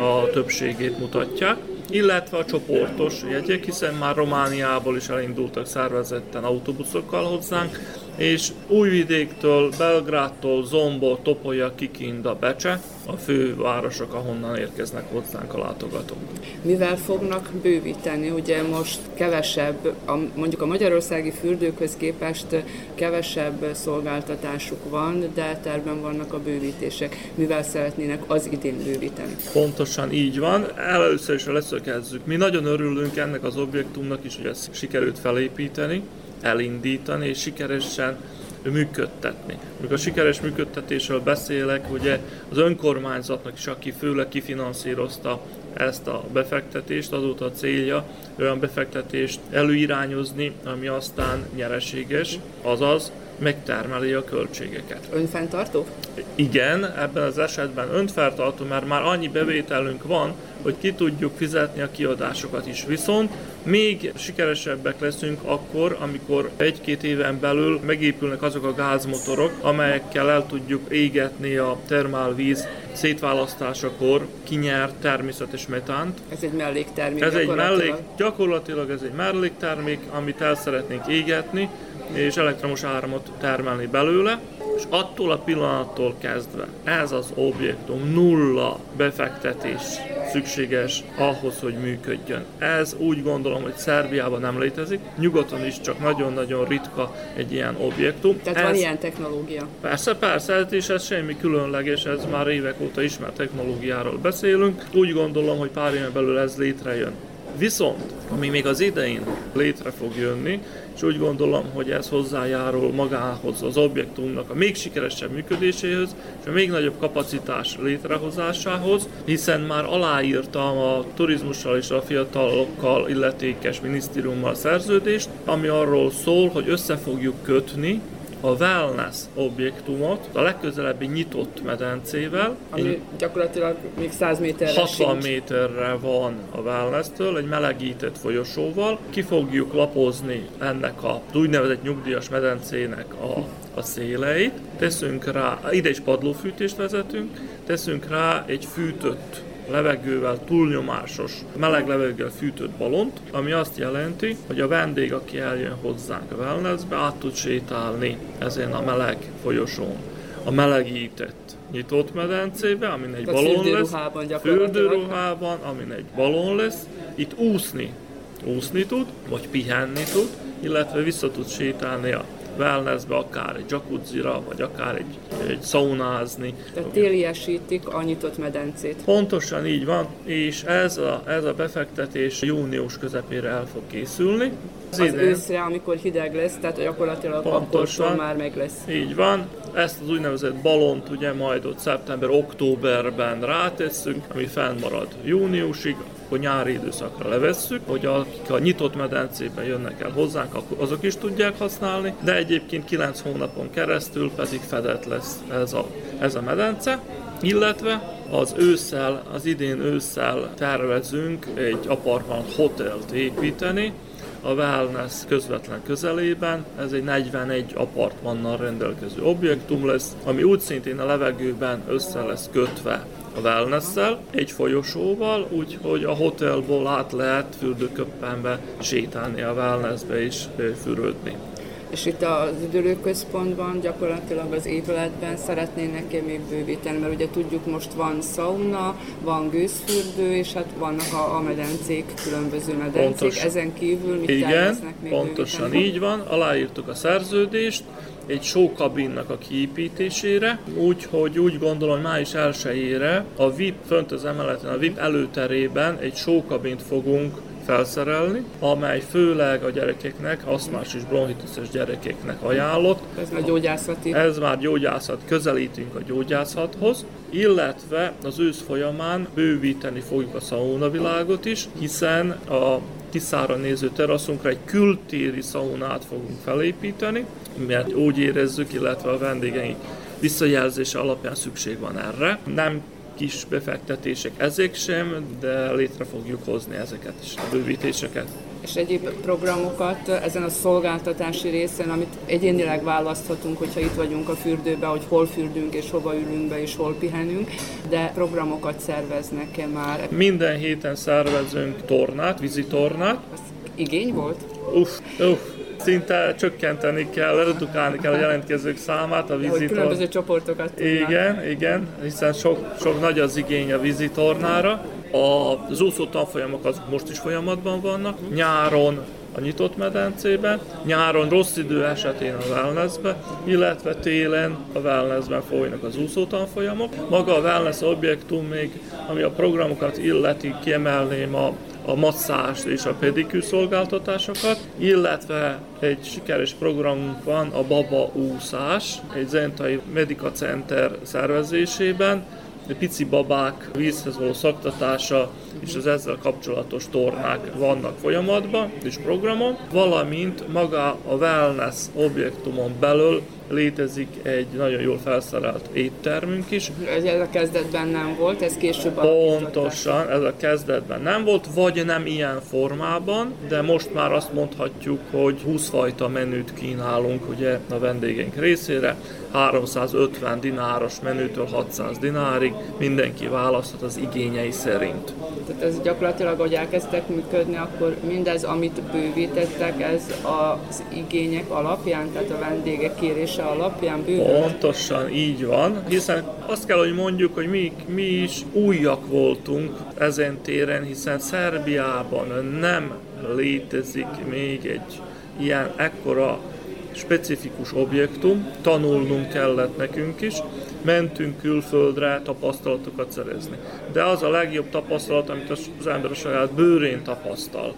a többségét mutatják illetve a csoportos jegyek, hiszen már Romániából is elindultak szervezetten autóbuszokkal hozzánk, és Újvidéktől, Belgrádtól, Zombo, Topolya, Kikinda, Becse a fő városok, ahonnan érkeznek hozzánk a látogatók. Mivel fognak bővíteni? Ugye most kevesebb, a, mondjuk a magyarországi fürdőkhöz képest kevesebb szolgáltatásuk van, de terben vannak a bővítések. Mivel szeretnének az idén bővíteni? Pontosan így van. Először is leszögezzük. Mi nagyon örülünk ennek az objektumnak is, hogy ezt sikerült felépíteni elindítani és sikeresen működtetni. Amikor a sikeres működtetésről beszélek, ugye az önkormányzatnak is, aki főleg kifinanszírozta ezt a befektetést, azóta a célja olyan befektetést előirányozni, ami aztán nyereséges, azaz megtermeli a költségeket. Önfenntartó? Igen, ebben az esetben önfenntartó, mert már annyi bevételünk van, hogy ki tudjuk fizetni a kiadásokat is. Viszont még sikeresebbek leszünk akkor, amikor egy-két éven belül megépülnek azok a gázmotorok, amelyekkel el tudjuk égetni a termálvíz szétválasztásakor kinyert természetes metánt. Ez egy melléktermék. Ez egy mellék, gyakorlatilag ez egy melléktermék, amit el szeretnénk égetni, és elektromos áramot termelni belőle, és attól a pillanattól kezdve ez az objektum nulla befektetés szükséges ahhoz, hogy működjön. Ez úgy gondolom, hogy Szerbiában nem létezik, nyugaton is csak nagyon-nagyon ritka egy ilyen objektum. Tehát ez, van ilyen technológia? Persze, persze, és ez semmi különleges, ez már évek óta ismert technológiáról beszélünk. Úgy gondolom, hogy pár éven belül ez létrejön. Viszont, ami még az idején létre fog jönni, és úgy gondolom, hogy ez hozzájárul magához, az objektumnak a még sikeresebb működéséhez, és a még nagyobb kapacitás létrehozásához, hiszen már aláírtam a turizmussal és a fiatalokkal illetékes minisztériummal szerződést, ami arról szól, hogy össze fogjuk kötni a wellness objektumot a legközelebbi nyitott medencével. Ami gyakorlatilag még 100 méterre 60 sincs. méterre van a wellness-től, egy melegített folyosóval. Ki fogjuk lapozni ennek a úgynevezett nyugdíjas medencének a, a széleit. Teszünk rá, ide is padlófűtést vezetünk, teszünk rá egy fűtött levegővel, túlnyomásos, meleg levegővel fűtött balont, ami azt jelenti, hogy a vendég, aki eljön hozzánk a wellnessbe, át tud sétálni ezen a meleg folyosón. A melegített nyitott medencébe, amin egy balon lesz, fürdőruhában amin egy balon lesz, itt úszni, úszni tud, vagy pihenni tud, illetve vissza tud sétálni a wellnessbe, akár egy jacuzzira, vagy akár egy, egy szaunázni. Tehát téliesítik a nyitott medencét. Pontosan így van, és ez a, ez a befektetés június közepére el fog készülni. Az őszre, amikor hideg lesz, tehát gyakorlatilag Pontosan. már meg lesz. Így van. Ezt az úgynevezett balont ugye majd ott szeptember-októberben rátesszük, ami fennmarad júniusig, akkor nyári időszakra levesszük, hogy akik a nyitott medencében jönnek el hozzánk, akkor azok is tudják használni, de egyébként 9 hónapon keresztül pedig fedett lesz ez a, ez a medence, illetve az ősszel, az idén ősszel tervezünk egy apartman hotelt építeni, a wellness közvetlen közelében. Ez egy 41 apartmannal rendelkező objektum lesz, ami úgy szintén a levegőben össze lesz kötve a wellness egy folyosóval, úgyhogy a hotelból át lehet fürdőköppenbe sétálni a wellnessbe és fürödni. És itt az üdülőközpontban gyakorlatilag az épületben szeretnének még bővíteni, mert ugye tudjuk most van sauna, van gőzfürdő, és hát vannak a, a medencék, különböző medencék. Pontos. Ezen kívül mit Igen, még pontosan bővíteni? így van, aláírtuk a szerződést, egy showkabinnak a kiépítésére, úgyhogy úgy gondolom, hogy május 1 a VIP fönt az emeleten, a VIP előterében egy showkabint fogunk felszerelni, amely főleg a gyerekeknek, aszmás és bronchitises gyerekeknek ajánlott. Ez már gyógyászati. Ez már gyógyászat, közelítünk a gyógyászathoz, illetve az ősz folyamán bővíteni fogjuk a szaunavilágot is, hiszen a Tiszára néző teraszunkra egy kültéri szaunát fogunk felépíteni, mert úgy érezzük, illetve a vendégeink visszajelzése alapján szükség van erre. Nem kis befektetések ezek sem, de létre fogjuk hozni ezeket is, a bővítéseket. És egyéb programokat ezen a szolgáltatási részen, amit egyénileg választhatunk, hogyha itt vagyunk a fürdőbe, hogy hol fürdünk és hova ülünk be és hol pihenünk, de programokat szerveznek-e már? Minden héten szervezünk tornát, vízitornát. Az igény volt? Uff, uff, szinte csökkenteni kell, redukálni kell a jelentkezők számát a vízitor. különböző csoportokat tudnak. Igen, igen, hiszen sok, sok nagy az igény a vízitornára. Az úszó tanfolyamok azok most is folyamatban vannak. Nyáron a nyitott medencében, nyáron rossz idő esetén a wellnessbe, illetve télen a wellnessben folynak az úszótanfolyamok. Maga a wellness objektum még, ami a programokat illeti, kiemelném a a masszás és a pedikű szolgáltatásokat, illetve egy sikeres programunk van a Baba úszás, egy Zentai Medica Center szervezésében, pici babák vízhez való szaktatása és az ezzel kapcsolatos tornák vannak folyamatban és programon, valamint maga a wellness objektumon belül létezik egy nagyon jól felszerelt éttermünk is. Ez a kezdetben nem volt, ez később Pontosan, ez a kezdetben nem volt, vagy nem ilyen formában, de most már azt mondhatjuk, hogy 20 fajta menüt kínálunk ugye a vendégeink részére, 350 dináros menütől 600 dinárig, mindenki választhat az igényei szerint. Tehát ez gyakorlatilag, hogy elkezdtek működni, akkor mindez, amit bővítettek, ez az igények alapján, tehát a vendégek kérése alapján bővült? Pontosan így van, hiszen azt kell, hogy mondjuk, hogy mi, mi is újak voltunk ezen téren, hiszen Szerbiában nem létezik még egy ilyen ekkora specifikus objektum, tanulnunk kellett nekünk is, mentünk külföldre tapasztalatokat szerezni. De az a legjobb tapasztalat, amit az ember a saját bőrén tapasztal.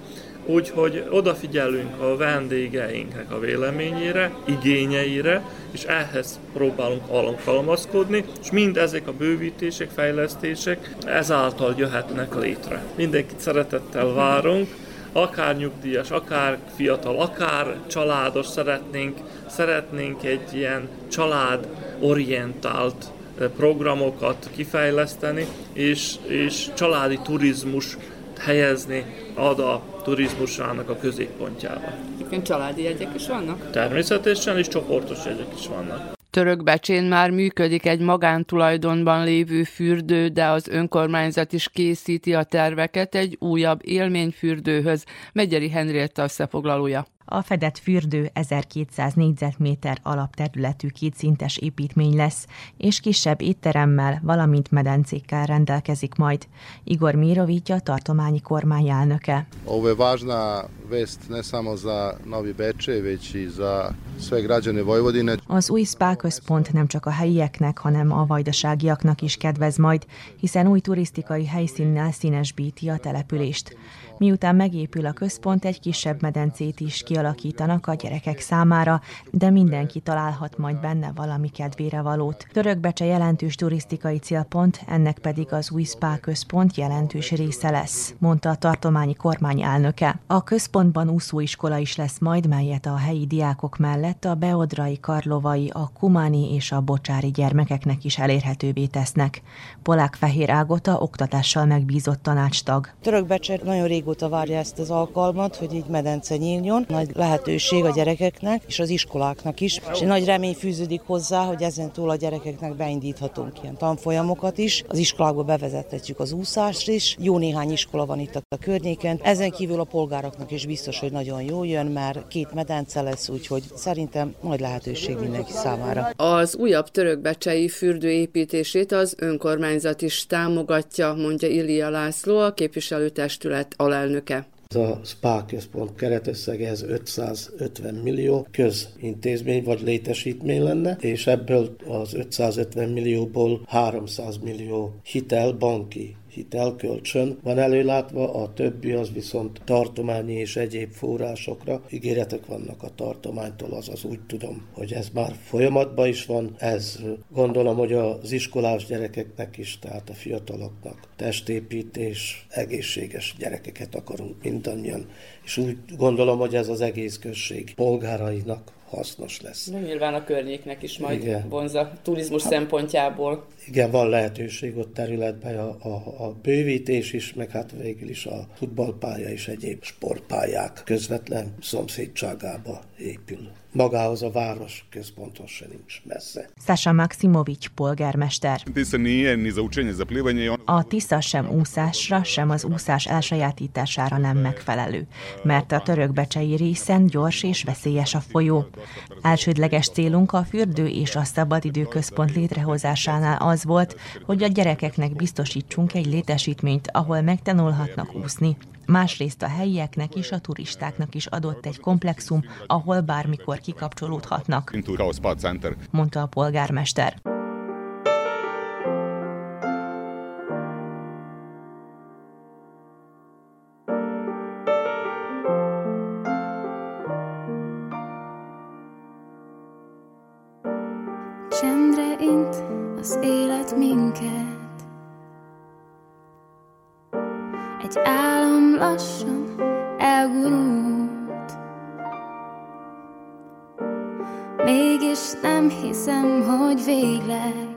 Úgyhogy odafigyelünk a vendégeinknek a véleményére, igényeire, és ehhez próbálunk alkalmazkodni, és mind ezek a bővítések, fejlesztések ezáltal jöhetnek létre. Mindenkit szeretettel várunk, akár nyugdíjas, akár fiatal, akár családos szeretnénk, szeretnénk egy ilyen család orientált eh, programokat kifejleszteni, és, és családi turizmus helyezni ad a turizmusának a középpontjába. Igen, családi jegyek is vannak? Természetesen, és csoportos jegyek is vannak. Törökbecsén már működik egy magántulajdonban lévő fürdő, de az önkormányzat is készíti a terveket egy újabb élményfürdőhöz. Megyeri Henrietta összefoglalója. A fedett fürdő 1200 négyzetméter alapterületű kétszintes építmény lesz, és kisebb étteremmel, valamint medencékkel rendelkezik majd. Igor Mirovitja, tartományi kormány elnöke. Ovo je važna vest ne samo za Novi Beče, već i za sve građane Vojvodine. Az új spa központ nem csak a helyieknek, hanem a vajdaságiaknak is kedvez majd, hiszen új turisztikai helyszínnel színesbíti a települést. Miután megépül a központ, egy kisebb medencét is kialakítanak a gyerekek számára, de mindenki találhat majd benne valami kedvére valót. Törökbecse jelentős turisztikai célpont, ennek pedig az új spa központ jelentős része lesz, mondta a tartományi kormány elnöke. A központban úszóiskola is lesz majd, melyet a helyi diákok mellett a beodrai, karlovai, a kumáni és a bocsári gyermekeknek is elérhetővé tesznek. Polák Fehér Ágota oktatással megbízott tanácstag. Törökbecse nagyon rég régóta várja ezt az alkalmat, hogy így medence nyíljon. Nagy lehetőség a gyerekeknek és az iskoláknak is, és nagy remény fűződik hozzá, hogy ezen túl a gyerekeknek beindíthatunk ilyen tanfolyamokat is. Az iskolákba bevezethetjük az úszást is. Jó néhány iskola van itt a környéken. Ezen kívül a polgároknak is biztos, hogy nagyon jó jön, mert két medence lesz, úgyhogy szerintem nagy lehetőség mindenki számára. Az újabb törökbecsei fürdő építését az önkormányzat is támogatja, mondja Ilia László, a képviselőtestület alelnöke. Ez a SPA központ keretösszege ez 550 millió közintézmény vagy létesítmény lenne, és ebből az 550 millióból 300 millió hitel banki hitelkölcsön van előlátva, a többi az viszont tartományi és egyéb forrásokra. Ígéretek vannak a tartománytól, azaz úgy tudom, hogy ez már folyamatban is van. Ez gondolom, hogy az iskolás gyerekeknek is, tehát a fiataloknak testépítés, egészséges gyerekeket akarunk mindannyian. És úgy gondolom, hogy ez az egész község polgárainak hasznos lesz. Na, nyilván a környéknek is majd Igen. vonza turizmus hát, szempontjából. Igen, van lehetőség ott területben a, a, a bővítés is, meg hát végül is a futballpálya és egyéb sportpályák közvetlen szomszédságába épül magához a város központhoz se nincs messze. Sasa Maximovics polgármester. A Tisza sem úszásra, sem az úszás elsajátítására nem megfelelő, mert a törökbecsei részen gyors és veszélyes a folyó. Elsődleges célunk a fürdő és a szabadidő központ létrehozásánál az volt, hogy a gyerekeknek biztosítsunk egy létesítményt, ahol megtanulhatnak úszni. Másrészt a helyieknek és a turistáknak is adott egy komplexum, ahol bármikor kikapcsolódhatnak, mondta a polgármester. Csendre int az élet végleg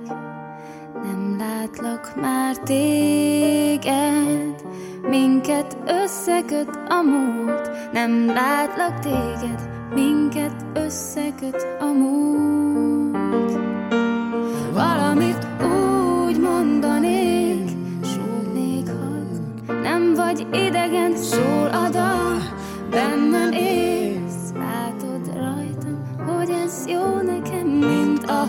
Nem látlak már téged. Minket összeköt a múlt Nem látlak téged. Minket összeköt a múlt. Valamit úgy mondanék vagy idegen, szól a dal, bennem élsz, látod rajtam, hogy ez jó nekem, mint a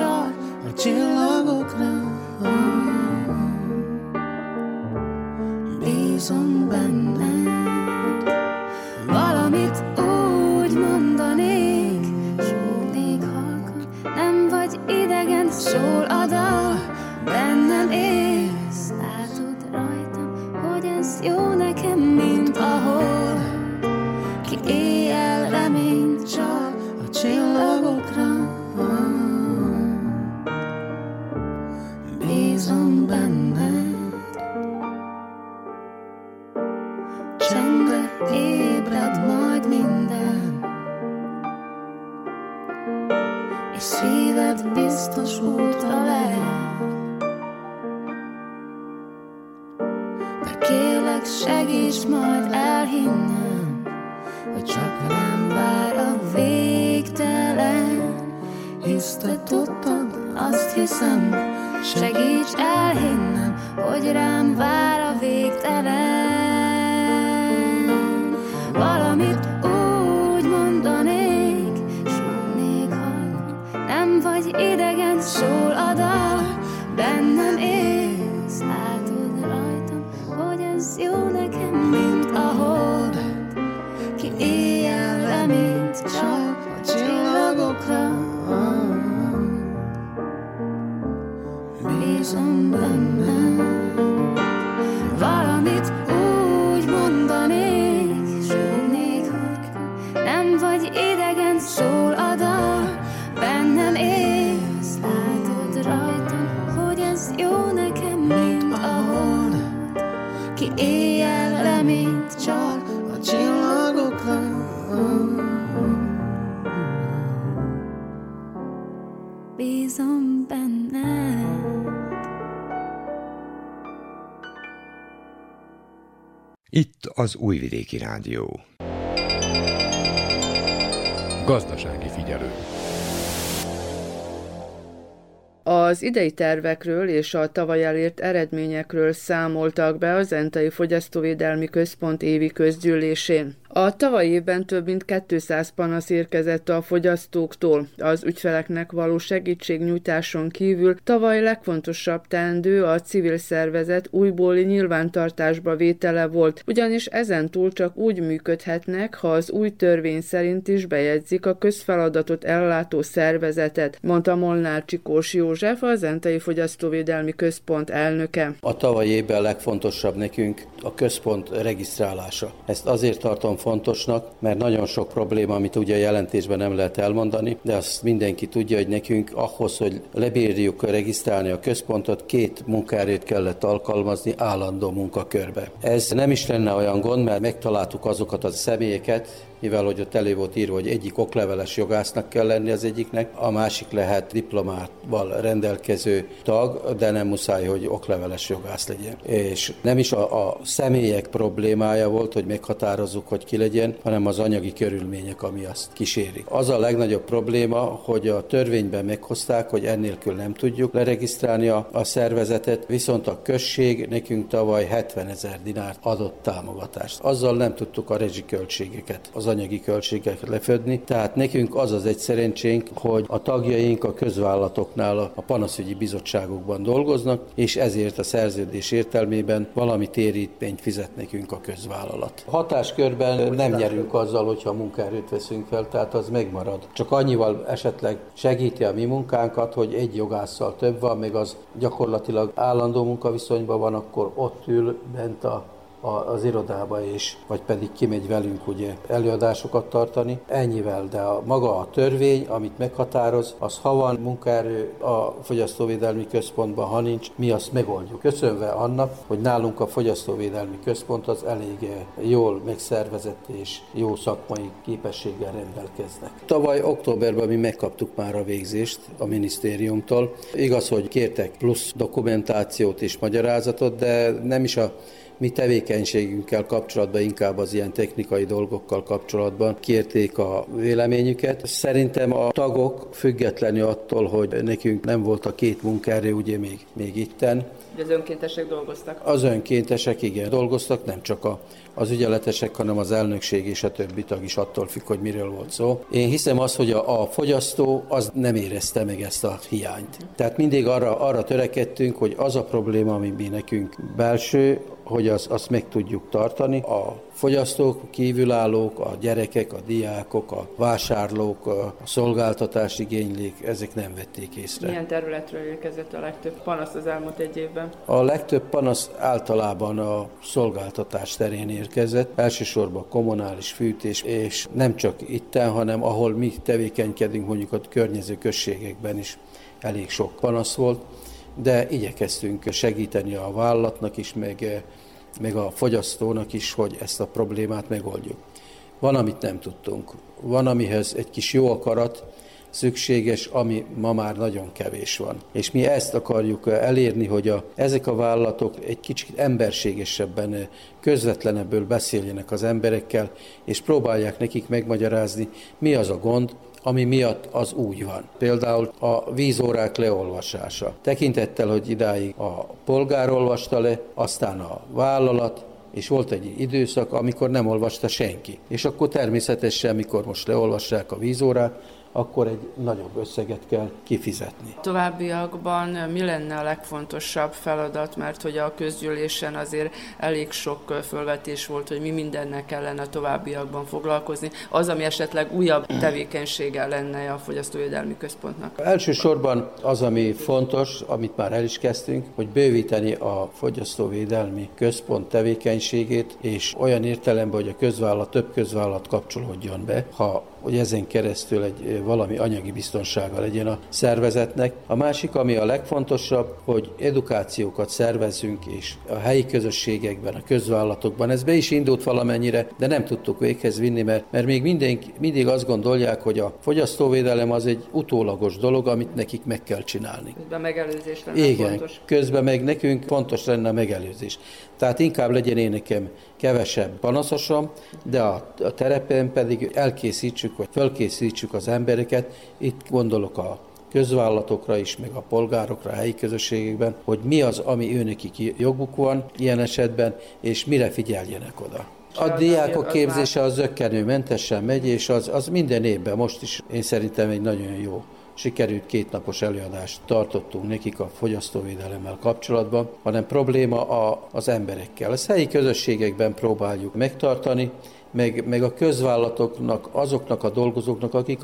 csal a csillagokra. Bízom benne, valamit úgy mondanék, súgnék halkan, nem vagy idegen, szól segíts majd elhinnem Hogy csak nem vár a végtelen. Hisz te tudtad, azt hiszem Segíts elhinnem Hogy rám vár a végtelen. Valamit úgy mondanék Súgnék halk Nem vagy idegen, szól a dal Bennem élsz, jó nekem, mint a hold. Ki éjjel reményt csak a csillagokra. Bízom benne az Újvidéki Rádió. Gazdasági figyelő. Az idei tervekről és a tavaly elért eredményekről számoltak be az Entai Fogyasztóvédelmi Központ évi közgyűlésén. A tavalyi évben több mint 200 panasz érkezett a fogyasztóktól. Az ügyfeleknek való segítségnyújtáson kívül tavaly legfontosabb teendő a civil szervezet újbóli nyilvántartásba vétele volt, ugyanis ezen túl csak úgy működhetnek, ha az új törvény szerint is bejegyzik a közfeladatot ellátó szervezetet, mondta Molnár Csikós József, az Entei Fogyasztóvédelmi Központ elnöke. A tavalyi évben legfontosabb nekünk a központ regisztrálása. Ezt azért tartom fontosnak, mert nagyon sok probléma, amit ugye a jelentésben nem lehet elmondani, de azt mindenki tudja, hogy nekünk ahhoz, hogy lebírjuk regisztrálni a központot, két munkaerőt kellett alkalmazni állandó munkakörbe. Ez nem is lenne olyan gond, mert megtaláltuk azokat a személyeket, mivel hogy ott elő volt írva, hogy egyik okleveles jogásznak kell lenni az egyiknek, a másik lehet diplomával rendelkező tag, de nem muszáj, hogy okleveles jogász legyen. És nem is a, a személyek problémája volt, hogy meghatározzuk, hogy ki legyen, hanem az anyagi körülmények, ami azt kísérik. Az a legnagyobb probléma, hogy a törvényben meghozták, hogy ennélkül nem tudjuk leregisztrálni a, a szervezetet, viszont a község nekünk tavaly 70 ezer dinárt adott támogatást. Azzal nem tudtuk a rezsiköltségeket, az anyagi költségeket lefedni, tehát nekünk az az egy szerencsénk, hogy a tagjaink a közvállalatoknál a panaszügyi bizottságokban dolgoznak, és ezért a szerződés értelmében valami térítményt fizet nekünk a közvállalat. A hatáskörben nem nyerünk azzal, hogyha munkaerőt veszünk fel, tehát az megmarad. Csak annyival esetleg segíti a mi munkánkat, hogy egy jogásszal több van, még az gyakorlatilag állandó munkaviszonyban van, akkor ott ül bent a az irodába is, vagy pedig kimegy velünk ugye előadásokat tartani. Ennyivel, de a, maga a törvény, amit meghatároz, az ha van munkaerő a Fogyasztóvédelmi Központban, ha nincs, mi azt megoldjuk. Köszönve annak, hogy nálunk a Fogyasztóvédelmi Központ az elég jól megszervezett és jó szakmai képességgel rendelkeznek. Tavaly októberben mi megkaptuk már a végzést a minisztériumtól. Igaz, hogy kértek plusz dokumentációt és magyarázatot, de nem is a mi tevékenységünkkel kapcsolatban, inkább az ilyen technikai dolgokkal kapcsolatban kérték a véleményüket. Szerintem a tagok függetlenül attól, hogy nekünk nem volt a két munkaerő, ugye még, még itten, az önkéntesek dolgoztak? Az önkéntesek igen dolgoztak, nem csak a, az ügyeletesek, hanem az elnökség és a többi tag is attól függ, hogy miről volt szó. Én hiszem azt, hogy a, a fogyasztó az nem érezte meg ezt a hiányt. Tehát mindig arra, arra törekedtünk, hogy az a probléma, ami mi nekünk belső, hogy azt, azt meg tudjuk tartani. A fogyasztók, kívülállók, a gyerekek, a diákok, a vásárlók, a szolgáltatás igénylék, ezek nem vették észre. Milyen területről érkezett a legtöbb panasz az elmúlt egy évben? A legtöbb panasz általában a szolgáltatás terén érkezett, elsősorban kommunális fűtés, és nem csak itten, hanem ahol mi tevékenykedünk, mondjuk a környező községekben is elég sok panasz volt de igyekeztünk segíteni a vállalatnak is, meg, meg a fogyasztónak is, hogy ezt a problémát megoldjuk. Van, amit nem tudtunk. Van, amihez egy kis jó akarat szükséges, ami ma már nagyon kevés van. És mi ezt akarjuk elérni, hogy a, ezek a vállalatok egy kicsit emberségesebben, közvetlenebből beszéljenek az emberekkel, és próbálják nekik megmagyarázni, mi az a gond, ami miatt az úgy van. Például a vízórák leolvasása. Tekintettel, hogy idáig a polgár olvasta le, aztán a vállalat, és volt egy időszak, amikor nem olvasta senki. És akkor természetesen, amikor most leolvassák a vízórát, akkor egy nagyobb összeget kell kifizetni. Továbbiakban mi lenne a legfontosabb feladat, mert hogy a közgyűlésen azért elég sok fölvetés volt, hogy mi mindennek kellene a továbbiakban foglalkozni, az, ami esetleg újabb tevékenysége lenne a Fogyasztóvédelmi Központnak. Elsősorban az, ami fontos, amit már el is kezdtünk, hogy bővíteni a Fogyasztóvédelmi Központ tevékenységét, és olyan értelemben, hogy a közvállalat, több közvállalat kapcsolódjon be. Ha hogy ezen keresztül egy valami anyagi biztonsága legyen a szervezetnek. A másik, ami a legfontosabb, hogy edukációkat szervezzünk, és a helyi közösségekben, a közvállalatokban. Ez be is indult valamennyire, de nem tudtuk véghez vinni, mert, mert még mindenki, mindig azt gondolják, hogy a fogyasztóvédelem az egy utólagos dolog, amit nekik meg kell csinálni. Közben megelőzés lenne Igen, fontos. közben meg nekünk fontos lenne a megelőzés. Tehát inkább legyen én nekem kevesebb panaszosom, de a, a terepen pedig elkészítsük, vagy felkészítsük az embereket. Itt gondolok a közvállalatokra is, meg a polgárokra, a helyi közösségekben, hogy mi az, ami őnekik joguk van ilyen esetben, és mire figyeljenek oda. A diákok képzése az zöggenőmentesen megy, és az, az minden évben, most is én szerintem egy nagyon jó sikerült kétnapos előadást tartottunk nekik a fogyasztóvédelemmel kapcsolatban, hanem probléma a, az emberekkel. Ezt helyi közösségekben próbáljuk megtartani, meg, meg a közvállalatoknak, azoknak a dolgozóknak, akik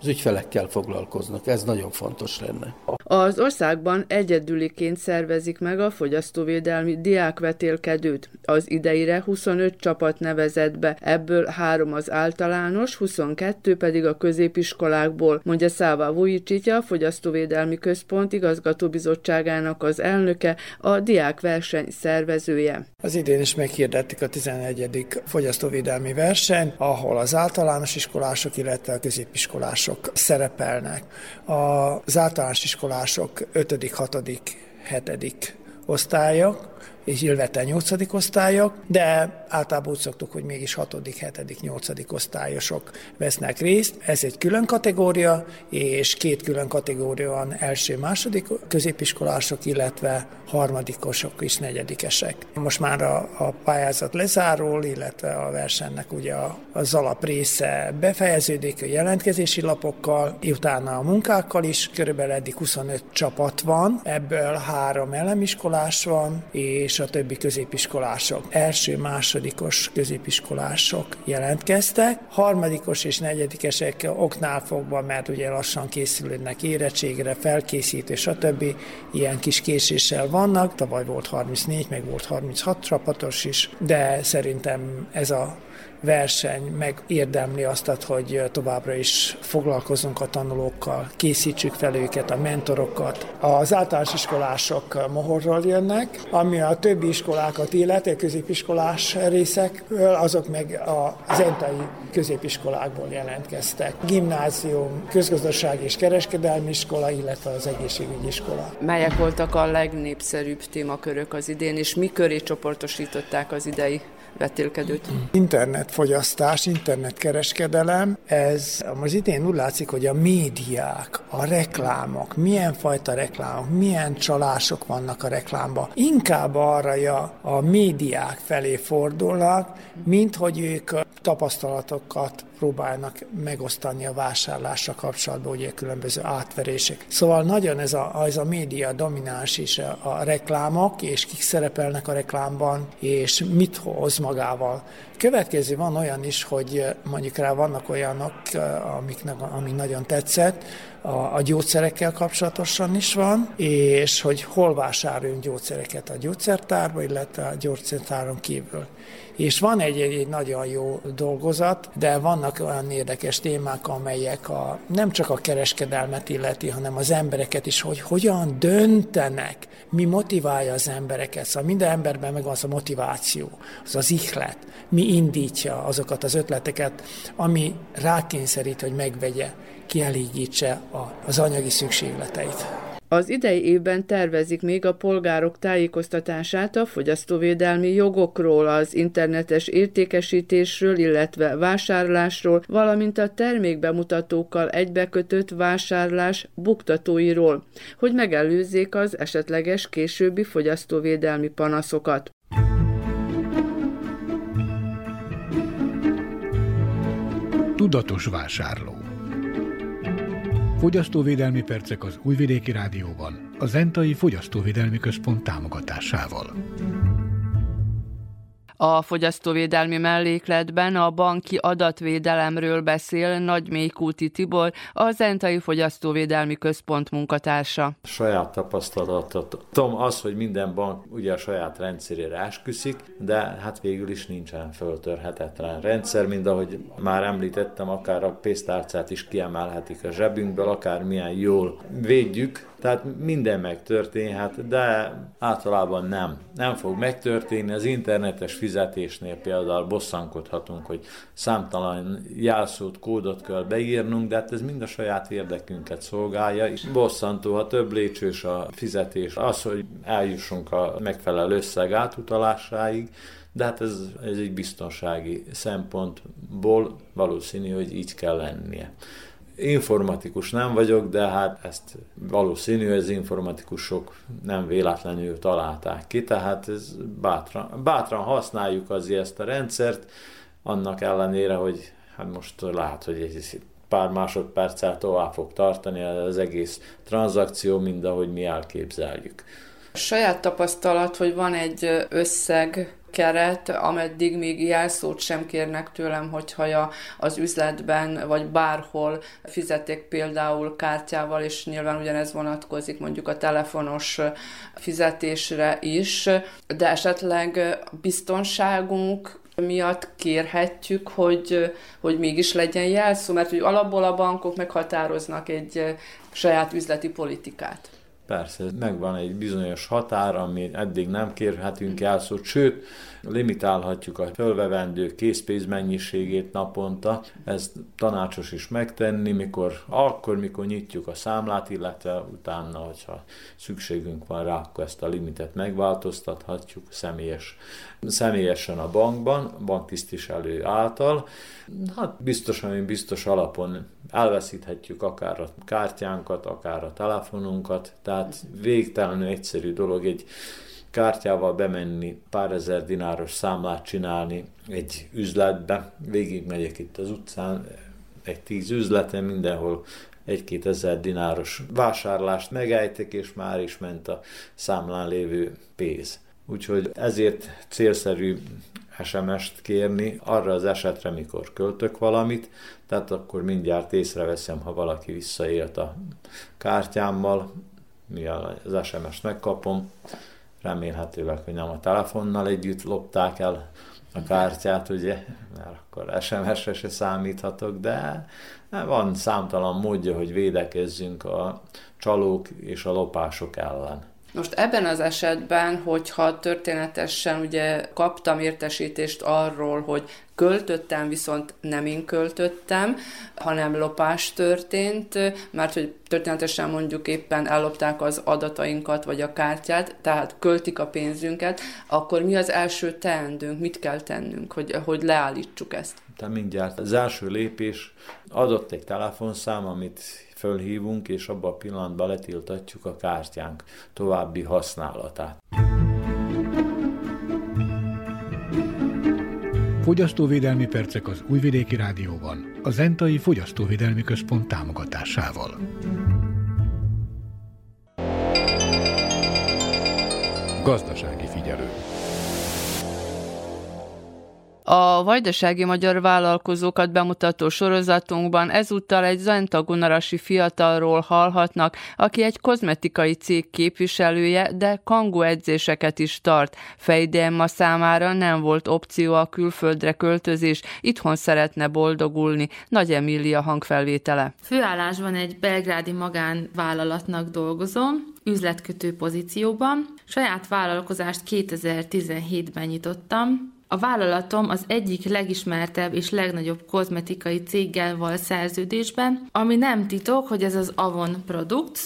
az ügyfelekkel foglalkoznak. Ez nagyon fontos lenne. Az országban egyedüliként szervezik meg a fogyasztóvédelmi diákvetélkedőt. Az ideire 25 csapat nevezett be, ebből három az általános, 22 pedig a középiskolákból, mondja Száva Vujicsica, a Fogyasztóvédelmi Központ igazgatóbizottságának az elnöke, a diákverseny szervezője. Az idén is meghirdettük a 11. fogyasztóvédelmi verseny, ahol az általános iskolások, illetve a középiskolások szerepelnek. Az általános iskolások 5., 6., 7. osztályok, és illetve 8. osztályok, de általában úgy szoktuk, hogy mégis 6., 7., 8. osztályosok vesznek részt. Ez egy külön kategória, és két külön kategória van első, második középiskolások, illetve harmadikosok és negyedikesek. Most már a, a pályázat lezárul, illetve a versenynek ugye az alap része befejeződik a jelentkezési lapokkal, utána a munkákkal is, körülbelül eddig 25 csapat van, ebből három elemiskolás van, és a többi középiskolások. Első, másodikos középiskolások jelentkeztek, harmadikos és negyedikesek oknál fogva, mert ugye lassan készülődnek érettségre, felkészítő, stb. Ilyen kis késéssel vannak, tavaly volt 34, meg volt 36 csapatos is, de szerintem ez a verseny megérdemli azt, hogy továbbra is foglalkozunk a tanulókkal, készítsük fel őket, a mentorokat. Az általános iskolások mohorról jönnek, ami a többi iskolákat illeti, a középiskolás részekből, azok meg a zentai középiskolákból jelentkeztek. Gimnázium, közgazdasági és kereskedelmi iskola, illetve az egészségügyi iskola. Melyek voltak a legnépszerűbb témakörök az idén, és mi köré csoportosították az idei vetélkedőt? Internetfogyasztás, internetkereskedelem, ez az idén úgy látszik, hogy a médiák, a reklámok, milyen fajta reklámok, milyen csalások vannak a reklámban, inkább arra a médiák felé fordulnak, mint hogy ők tapasztalatokat próbálnak megosztani a vásárlásra kapcsolatban, ugye különböző átverések. Szóval nagyon ez a, ez a média domináns is a, a reklámok, és kik szerepelnek a reklámban, és mit hoz magával. Következő van olyan is, hogy mondjuk rá vannak olyanok, amiknek, ami nagyon tetszett, a, a gyógyszerekkel kapcsolatosan is van, és hogy hol vásároljunk gyógyszereket a gyógyszertárba, illetve a gyógyszertáron kívül. És van egy, egy nagyon jó dolgozat, de vannak olyan érdekes témák, amelyek a, nem csak a kereskedelmet illeti, hanem az embereket is, hogy hogyan döntenek, mi motiválja az embereket. Szóval minden emberben megvan az a motiváció, az az ihlet, mi indítja azokat az ötleteket, ami rákényszerít, hogy megvegye, kielégítse az anyagi szükségleteit. Az idei évben tervezik még a polgárok tájékoztatását a fogyasztóvédelmi jogokról, az internetes értékesítésről, illetve vásárlásról, valamint a termékbemutatókkal egybekötött vásárlás buktatóiról, hogy megelőzzék az esetleges későbbi fogyasztóvédelmi panaszokat. Tudatos vásárló Fogyasztóvédelmi percek az Újvidéki Rádióban, a Zentai Fogyasztóvédelmi Központ támogatásával. A fogyasztóvédelmi mellékletben a banki adatvédelemről beszél Nagy Mélykúti Tibor, a Zentai Fogyasztóvédelmi Központ munkatársa. Saját tapasztalatot. Tudom az, hogy minden bank ugye a saját rendszerére esküszik, de hát végül is nincsen föltörhetetlen rendszer, mind ahogy már említettem, akár a pénztárcát is kiemelhetik a zsebünkből, akár milyen jól védjük, tehát minden megtörténhet, de általában nem. Nem fog megtörténni. Az internetes fizetésnél például bosszankodhatunk, hogy számtalan jelszót, kódot kell beírnunk, de hát ez mind a saját érdekünket szolgálja. Bosszantó, ha több lépcsős a fizetés, az, hogy eljussunk a megfelelő összeg átutalásáig, de hát ez, ez egy biztonsági szempontból valószínű, hogy így kell lennie. Informatikus nem vagyok, de hát ezt valószínű, az informatikusok nem véletlenül találták ki, tehát ez bátran, bátran használjuk azért ezt a rendszert, annak ellenére, hogy hát most lehet, hogy egy pár másodperccel tovább fog tartani az egész tranzakció, mint ahogy mi elképzeljük. Saját tapasztalat, hogy van egy összeg, keret, ameddig még jelszót sem kérnek tőlem, hogyha az üzletben vagy bárhol fizeték például kártyával, és nyilván ugyanez vonatkozik mondjuk a telefonos fizetésre is, de esetleg biztonságunk miatt kérhetjük, hogy, hogy mégis legyen jelszó, mert hogy alapból a bankok meghatároznak egy saját üzleti politikát. Persze, megvan egy bizonyos határ, ami eddig nem kérhetünk jelszót, sőt, limitálhatjuk a fölvevendő készpénz mennyiségét naponta. Ez tanácsos is megtenni, mikor, akkor, mikor nyitjuk a számlát, illetve utána, hogyha szükségünk van rá, akkor ezt a limitet megváltoztathatjuk személyes, személyesen a bankban, banktisztviselő által. Hát biztosan, biztos alapon elveszíthetjük akár a kártyánkat, akár a telefonunkat, tehát végtelenül egyszerű dolog egy kártyával bemenni, pár ezer dináros számlát csinálni egy üzletbe. Végig megyek itt az utcán, egy tíz üzleten, mindenhol egy-két ezer dináros vásárlást megejtek, és már is ment a számlán lévő pénz. Úgyhogy ezért célszerű SMS-t kérni arra az esetre, mikor költök valamit, tehát akkor mindjárt észreveszem, ha valaki visszaélt a kártyámmal, mi az SMS-t megkapom, remélhetőleg, hogy nem a telefonnal együtt lopták el a kártyát, ugye, mert akkor SMS-re se számíthatok, de van számtalan módja, hogy védekezzünk a csalók és a lopások ellen. Most ebben az esetben, hogyha történetesen ugye kaptam értesítést arról, hogy költöttem, viszont nem én költöttem, hanem lopás történt, mert hogy történetesen mondjuk éppen ellopták az adatainkat, vagy a kártyát, tehát költik a pénzünket, akkor mi az első teendőnk, mit kell tennünk, hogy, hogy leállítsuk ezt? Tehát mindjárt az első lépés adott egy telefonszám, amit fölhívunk, és abban a pillanatban letiltatjuk a kártyánk további használatát. Fogyasztóvédelmi percek az Újvidéki Rádióban, a Zentai Fogyasztóvédelmi Központ támogatásával. Gazdasági A vajdasági magyar vállalkozókat bemutató sorozatunkban ezúttal egy zentagunarasi fiatalról hallhatnak, aki egy kozmetikai cég képviselője, de kangó edzéseket is tart. Fejdelma számára nem volt opció a külföldre költözés, itthon szeretne boldogulni. Nagy Emília hangfelvétele. Főállásban egy belgrádi magánvállalatnak dolgozom, üzletkötő pozícióban. Saját vállalkozást 2017-ben nyitottam, a vállalatom az egyik legismertebb és legnagyobb kozmetikai céggel van szerződésben, ami nem titok, hogy ez az Avon Products,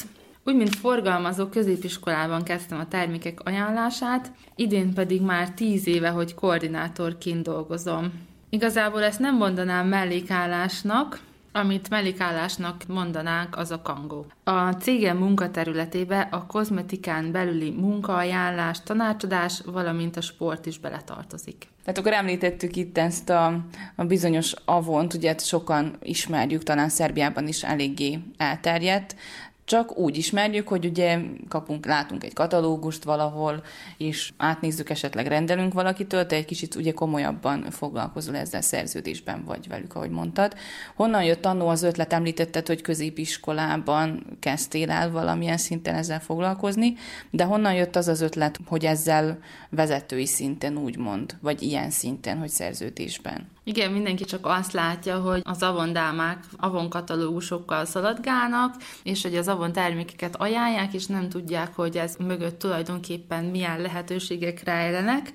úgy, mint forgalmazó középiskolában kezdtem a termékek ajánlását, idén pedig már tíz éve, hogy koordinátorként dolgozom. Igazából ezt nem mondanám mellékállásnak, amit mellékállásnak mondanánk, az a kangó. A cégem munkaterületébe a kozmetikán belüli munkaajánlás, tanácsadás, valamint a sport is beletartozik. Tehát akkor említettük itt ezt a, a bizonyos avont, ugye sokan ismerjük, talán Szerbiában is eléggé elterjedt. Csak úgy ismerjük, hogy ugye kapunk, látunk egy katalógust valahol, és átnézzük, esetleg rendelünk valakitől, te egy kicsit ugye komolyabban foglalkozol ezzel szerződésben vagy velük, ahogy mondtad. Honnan jött annó az ötlet, említetted, hogy középiskolában kezdtél el valamilyen szinten ezzel foglalkozni, de honnan jött az az ötlet, hogy ezzel vezetői szinten úgymond, vagy ilyen szinten, hogy szerződésben? Igen, mindenki csak azt látja, hogy az avondámák avon katalógusokkal szaladgálnak, és hogy az avon termékeket ajánlják, és nem tudják, hogy ez mögött tulajdonképpen milyen lehetőségek rejlenek.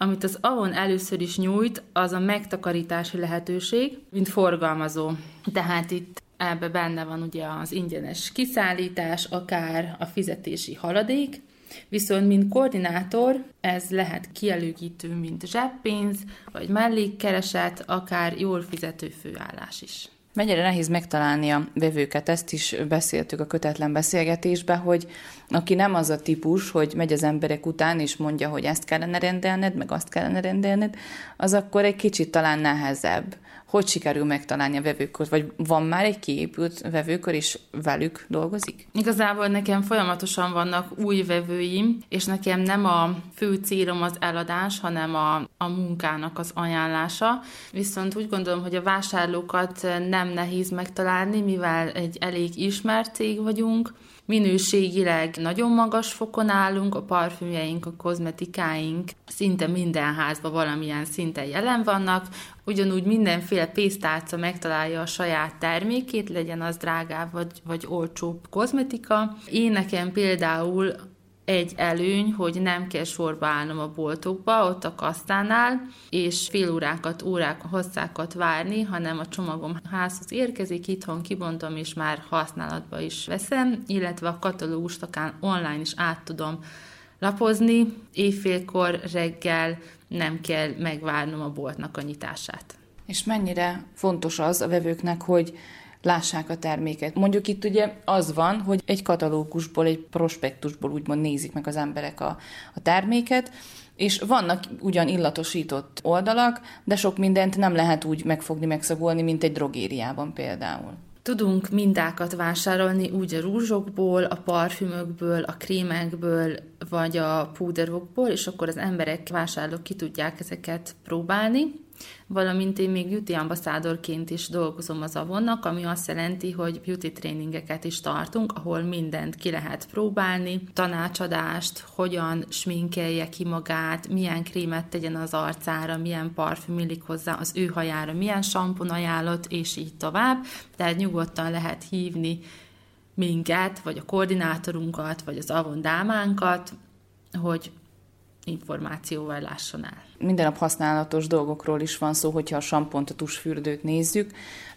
Amit az Avon először is nyújt, az a megtakarítási lehetőség, mint forgalmazó. Tehát itt ebbe benne van ugye az ingyenes kiszállítás, akár a fizetési haladék, Viszont, mint koordinátor, ez lehet kielőgítő, mint zseppénz, vagy mellékkereset, akár jól fizető főállás is. Mennyire nehéz megtalálni a vevőket, ezt is beszéltük a kötetlen beszélgetésben, hogy aki nem az a típus, hogy megy az emberek után, és mondja, hogy ezt kellene rendelned, meg azt kellene rendelned, az akkor egy kicsit talán nehezebb hogy sikerül megtalálni a vevőkört, vagy van már egy kiépült vevőkör, és velük dolgozik? Igazából nekem folyamatosan vannak új vevőim, és nekem nem a fő célom az eladás, hanem a, a munkának az ajánlása. Viszont úgy gondolom, hogy a vásárlókat nem nehéz megtalálni, mivel egy elég ismert cég vagyunk, minőségileg nagyon magas fokon állunk, a parfümjeink, a kozmetikáink szinte minden házban valamilyen szinten jelen vannak, ugyanúgy mindenféle pénztárca megtalálja a saját termékét, legyen az drágább vagy, vagy olcsóbb kozmetika. Én nekem például egy előny, hogy nem kell sorba állnom a boltokba, ott a kasztánál, és fél órákat, órák, hosszákat várni, hanem a csomagom házhoz érkezik, itthon kibontom, és már használatba is veszem, illetve a katalógust akár online is át tudom lapozni, éjfélkor, reggel nem kell megvárnom a boltnak a nyitását. És mennyire fontos az a vevőknek, hogy lássák a terméket. Mondjuk itt ugye az van, hogy egy katalógusból, egy prospektusból úgymond nézik meg az emberek a, a terméket, és vannak ugyan illatosított oldalak, de sok mindent nem lehet úgy megfogni, megszagolni, mint egy drogériában például. Tudunk mindákat vásárolni úgy a rúzsokból, a parfümökből, a krémekből, vagy a púderokból, és akkor az emberek, vásárlók ki tudják ezeket próbálni, valamint én még beauty ambaszádorként is dolgozom az Avonnak, ami azt jelenti, hogy beauty tréningeket is tartunk, ahol mindent ki lehet próbálni, tanácsadást, hogyan sminkelje ki magát, milyen krémet tegyen az arcára, milyen parfüm illik hozzá az ő hajára, milyen sampon ajánlott, és így tovább. Tehát nyugodtan lehet hívni minket, vagy a koordinátorunkat, vagy az Avon dámánkat, hogy információval lásson el. Minden nap használatos dolgokról is van szó, hogyha a sampont, a tusfürdőt nézzük,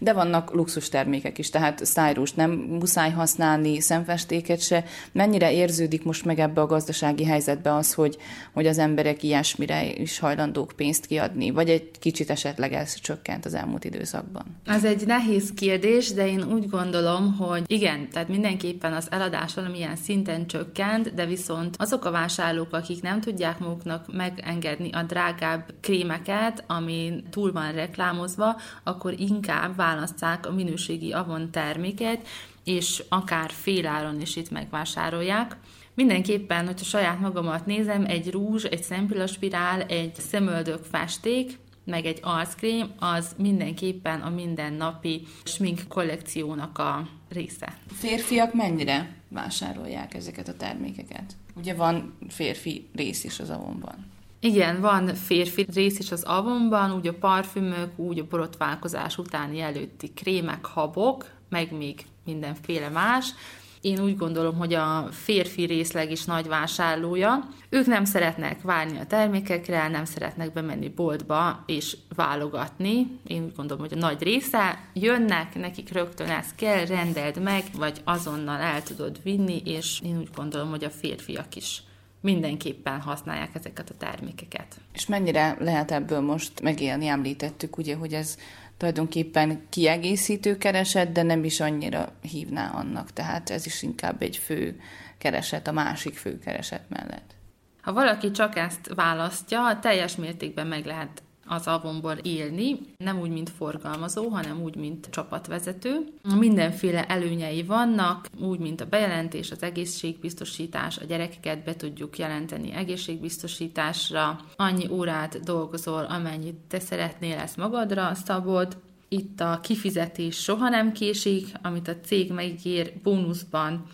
de vannak luxus termékek is, tehát szájrúst nem muszáj használni, szemfestéket se. Mennyire érződik most meg ebbe a gazdasági helyzetbe az, hogy, hogy az emberek ilyesmire is hajlandók pénzt kiadni, vagy egy kicsit esetleg ez csökkent az elmúlt időszakban? Ez egy nehéz kérdés, de én úgy gondolom, hogy igen, tehát mindenképpen az eladás valamilyen szinten csökkent, de viszont azok a vásárlók, akik nem tudják maguknak megengedni a drágább krémeket, ami túl van reklámozva, akkor inkább választják a minőségi Avon terméket, és akár féláron is itt megvásárolják. Mindenképpen, hogyha saját magamat nézem, egy rúzs, egy szempillaspirál, egy szemöldök festék, meg egy arckrém, az mindenképpen a mindennapi smink kollekciónak a része. Férfiak mennyire vásárolják ezeket a termékeket? Ugye van férfi rész is az avonban. Igen, van férfi rész is az avonban, úgy a parfümök, úgy a borotválkozás utáni előtti krémek, habok, meg még mindenféle más. Én úgy gondolom, hogy a férfi részleg is nagy vásárlója. Ők nem szeretnek várni a termékekre, nem szeretnek bemenni boltba és válogatni. Én úgy gondolom, hogy a nagy része jönnek, nekik rögtön ezt kell, rendeld meg, vagy azonnal el tudod vinni, és én úgy gondolom, hogy a férfiak is mindenképpen használják ezeket a termékeket. És mennyire lehet ebből most megélni? Említettük ugye, hogy ez tulajdonképpen kiegészítő kereset, de nem is annyira hívná annak. Tehát ez is inkább egy fő kereset a másik fő kereset mellett. Ha valaki csak ezt választja, teljes mértékben meg lehet az avonból élni, nem úgy, mint forgalmazó, hanem úgy, mint csapatvezető. Mindenféle előnyei vannak, úgy, mint a bejelentés, az egészségbiztosítás, a gyerekeket be tudjuk jelenteni egészségbiztosításra, annyi órát dolgozol, amennyit te szeretnél, ezt magadra szabod, itt a kifizetés soha nem késik, amit a cég megígér bónuszban,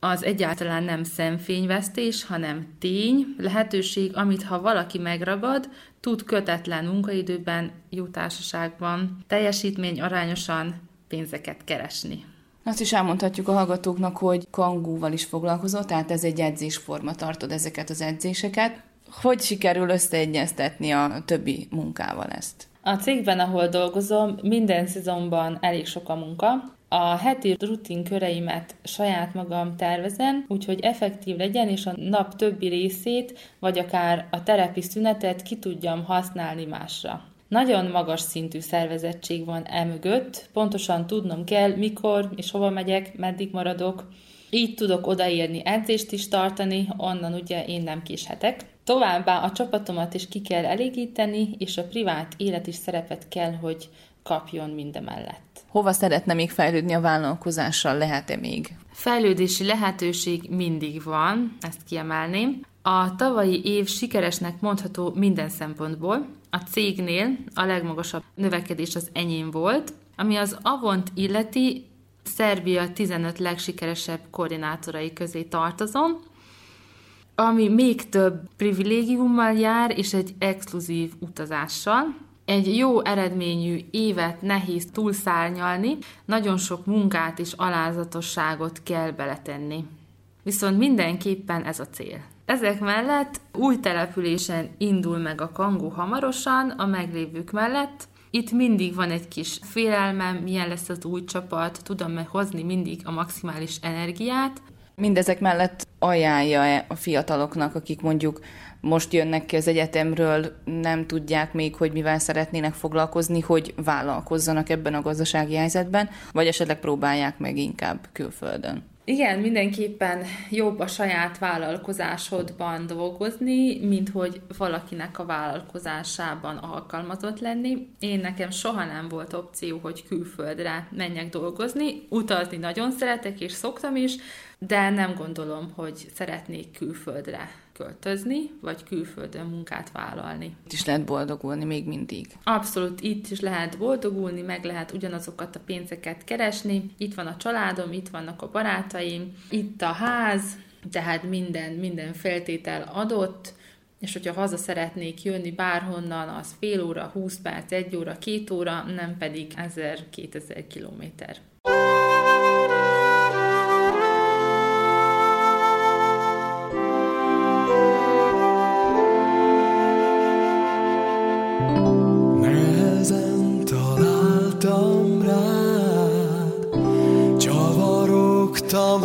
az egyáltalán nem szemfényvesztés, hanem tény, lehetőség, amit ha valaki megragad, tud kötetlen munkaidőben, jó társaságban, teljesítmény arányosan pénzeket keresni. Azt is elmondhatjuk a hallgatóknak, hogy kangúval is foglalkozott, tehát ez egy edzésforma, tartod ezeket az edzéseket. Hogy sikerül összeegyeztetni a többi munkával ezt? A cégben, ahol dolgozom, minden szezonban elég sok a munka. A heti rutin köreimet saját magam tervezem, úgyhogy effektív legyen, és a nap többi részét, vagy akár a terepi szünetet ki tudjam használni másra. Nagyon magas szintű szervezettség van emögött, pontosan tudnom kell, mikor és hova megyek, meddig maradok. Így tudok odaérni, edzést is tartani, onnan ugye én nem késhetek. Továbbá a csapatomat is ki kell elégíteni, és a privát élet is szerepet kell, hogy kapjon mindemellett. Hova szeretne még fejlődni a vállalkozással, lehet-e még? Fejlődési lehetőség mindig van, ezt kiemelném. A tavalyi év sikeresnek mondható minden szempontból. A cégnél a legmagasabb növekedés az enyém volt, ami az Avont illeti, Szerbia 15 legsikeresebb koordinátorai közé tartozom, ami még több privilégiummal jár, és egy exkluzív utazással. Egy jó eredményű évet nehéz túlszárnyalni, nagyon sok munkát és alázatosságot kell beletenni. Viszont mindenképpen ez a cél. Ezek mellett új településen indul meg a kangó hamarosan a meglévők mellett. Itt mindig van egy kis félelmem, milyen lesz az új csapat, tudom-e hozni mindig a maximális energiát. Mindezek mellett ajánlja-e a fiataloknak, akik mondjuk most jönnek ki az egyetemről, nem tudják még, hogy mivel szeretnének foglalkozni, hogy vállalkozzanak ebben a gazdasági helyzetben, vagy esetleg próbálják meg inkább külföldön? Igen, mindenképpen jobb a saját vállalkozásodban dolgozni, mint hogy valakinek a vállalkozásában alkalmazott lenni. Én nekem soha nem volt opció, hogy külföldre menjek dolgozni. Utazni nagyon szeretek, és szoktam is, de nem gondolom, hogy szeretnék külföldre költözni, vagy külföldön munkát vállalni. Itt is lehet boldogulni még mindig. Abszolút itt is lehet boldogulni, meg lehet ugyanazokat a pénzeket keresni. Itt van a családom, itt vannak a barátaim, itt a ház, tehát minden, minden feltétel adott, és hogyha haza szeretnék jönni bárhonnan, az fél óra, 20 perc, egy óra, két óra, nem pedig 1000-2000 kilométer. Tom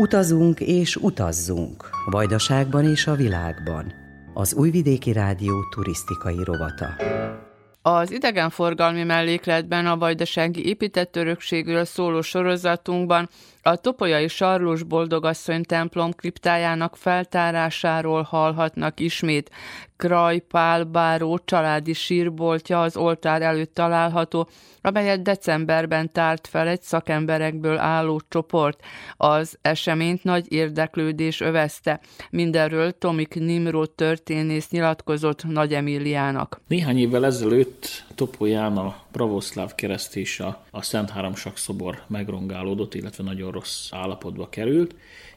Utazunk és utazzunk, Vajdaságban és a világban. Az Újvidéki Rádió turisztikai rovata. Az idegenforgalmi mellékletben a vajdasági épített örökségről szóló sorozatunkban a Topolyai Sarlós Boldogasszony templom kriptájának feltárásáról hallhatnak ismét. Kraj Pál Báró családi sírboltja az oltár előtt található, amelyet decemberben tárt fel egy szakemberekből álló csoport. Az eseményt nagy érdeklődés övezte. Mindenről Tomik Nimró történész nyilatkozott Nagy Emiliának. Néhány évvel ezelőtt Topolyán a pravoszláv kereszt és a, a Szent Háromság szobor megrongálódott, illetve nagyon rossz állapotba került,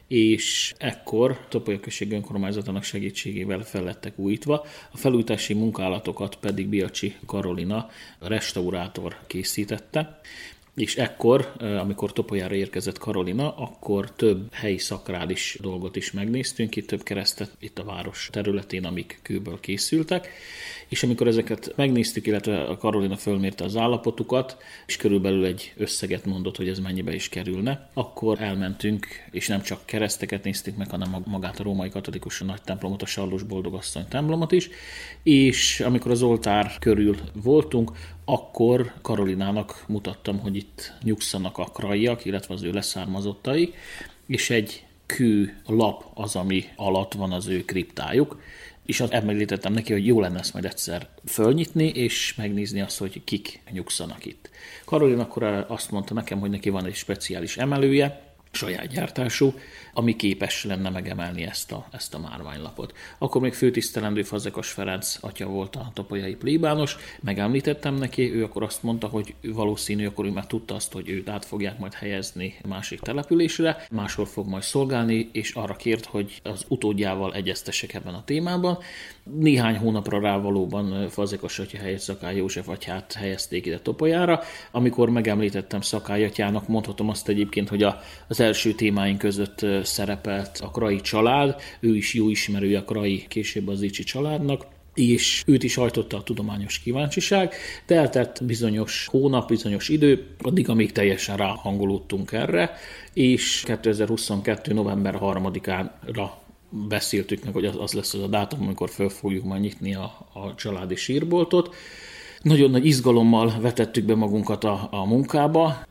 és ekkor Topolya község önkormányzatának segítségével fellettek újítva. A felújítási munkálatokat pedig Biacsi Karolina restaurátor készítette, és ekkor, amikor Topolyára érkezett Karolina, akkor több helyi szakrális dolgot is megnéztünk, itt több keresztet itt a város területén, amik kőből készültek, és amikor ezeket megnéztük, illetve a Karolina fölmérte az állapotukat, és körülbelül egy összeget mondott, hogy ez mennyibe is kerülne, akkor elmentünk, és nem csak kereszteket néztük meg, hanem magát a római katolikus nagy templomot, a Sallós Boldogasszony templomot is, és amikor az oltár körül voltunk, akkor Karolinának mutattam, hogy itt nyugszanak a krajjak, illetve az ő leszármazottai, és egy kő lap az, ami alatt van az ő kriptájuk, és azt említettem neki, hogy jó lenne ezt majd egyszer fölnyitni, és megnézni azt, hogy kik nyugszanak itt. Karolin akkor azt mondta nekem, hogy neki van egy speciális emelője, saját gyártású, ami képes lenne megemelni ezt a, ezt a márványlapot. Akkor még főtisztelendő Fazekas Ferenc atya volt a tapolyai plébános, megemlítettem neki, ő akkor azt mondta, hogy valószínű, akkor ő már tudta azt, hogy őt át fogják majd helyezni másik településre, máshol fog majd szolgálni, és arra kért, hogy az utódjával egyeztessek ebben a témában. Néhány hónapra rá valóban Fazekas atya helyett Szakály József atyát helyezték ide Topolyára. Amikor megemlítettem Szakály atyának, mondhatom azt egyébként, hogy a, az első témáink között szerepelt a Krai család, ő is jó ismerője a Krai, később az Icsi családnak, és őt is hajtotta a tudományos kíváncsiság, de eltett bizonyos hónap, bizonyos idő, addig, amíg teljesen ráhangolódtunk erre, és 2022. november 3-ára beszéltük meg, hogy az, az lesz az a dátum, amikor föl fogjuk majd nyitni a, a családi sírboltot, nagyon nagy izgalommal vetettük be magunkat a, a munkába.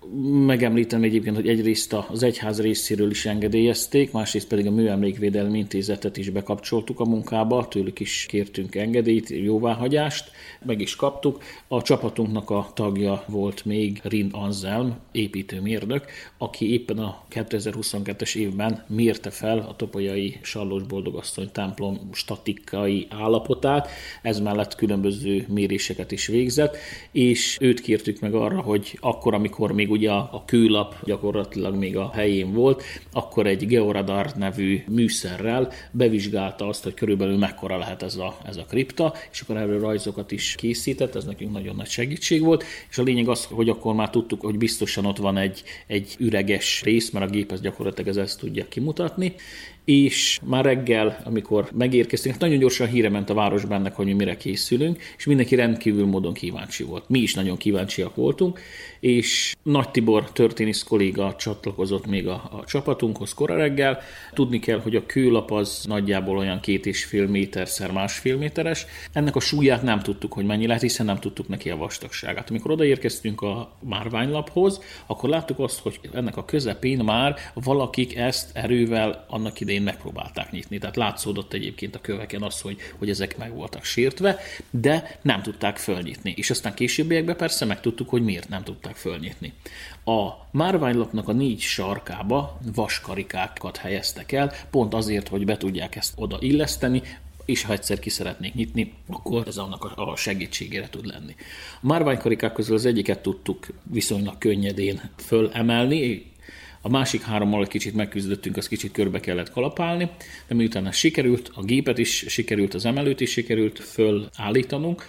Megemlítem egyébként, hogy egyrészt az egyház részéről is engedélyezték, másrészt pedig a Műemlékvédelmi Intézetet is bekapcsoltuk a munkába, tőlük is kértünk engedélyt, jóváhagyást, meg is kaptuk. A csapatunknak a tagja volt még Rind Anzelm, építőmérnök, aki éppen a 2022-es évben mérte fel a topolyai Sallós Boldogasszony templom statikai állapotát, ez mellett különböző méréseket is végzett végzett, és őt kértük meg arra, hogy akkor, amikor még ugye a kőlap gyakorlatilag még a helyén volt, akkor egy Georadar nevű műszerrel bevizsgálta azt, hogy körülbelül mekkora lehet ez a, ez a kripta, és akkor erről rajzokat is készített, ez nekünk nagyon nagy segítség volt, és a lényeg az, hogy akkor már tudtuk, hogy biztosan ott van egy, egy üreges rész, mert a gép ez gyakorlatilag ez ezt tudja kimutatni, és már reggel, amikor megérkeztünk, hát nagyon gyorsan híre ment a városban ennek, hogy mi mire készülünk, és mindenki rendkívül módon kíváncsi volt. Mi is nagyon kíváncsiak voltunk, és Nagy Tibor történész kolléga csatlakozott még a, a csapatunkhoz kora reggel. Tudni kell, hogy a kőlap az nagyjából olyan két és fél méterszer másfél méteres. Ennek a súlyát nem tudtuk, hogy mennyi lehet, hiszen nem tudtuk neki a vastagságát. Amikor odaérkeztünk a márványlaphoz, akkor láttuk azt, hogy ennek a közepén már valakik ezt erővel annak idején megpróbálták nyitni. Tehát látszódott egyébként a köveken az, hogy, hogy ezek meg voltak sértve, de nem tudták fölnyitni. És aztán későbbiekben persze megtudtuk, hogy miért nem tudták tudták fölnyitni. A márványlapnak a négy sarkába vaskarikákat helyeztek el, pont azért, hogy be tudják ezt oda illeszteni, és ha egyszer ki szeretnék nyitni, akkor ez annak a segítségére tud lenni. A márványkarikák közül az egyiket tudtuk viszonylag könnyedén fölemelni, a másik hárommal egy kicsit megküzdöttünk, az kicsit körbe kellett kalapálni, de miután ez sikerült, a gépet is sikerült, az emelőt is sikerült fölállítanunk,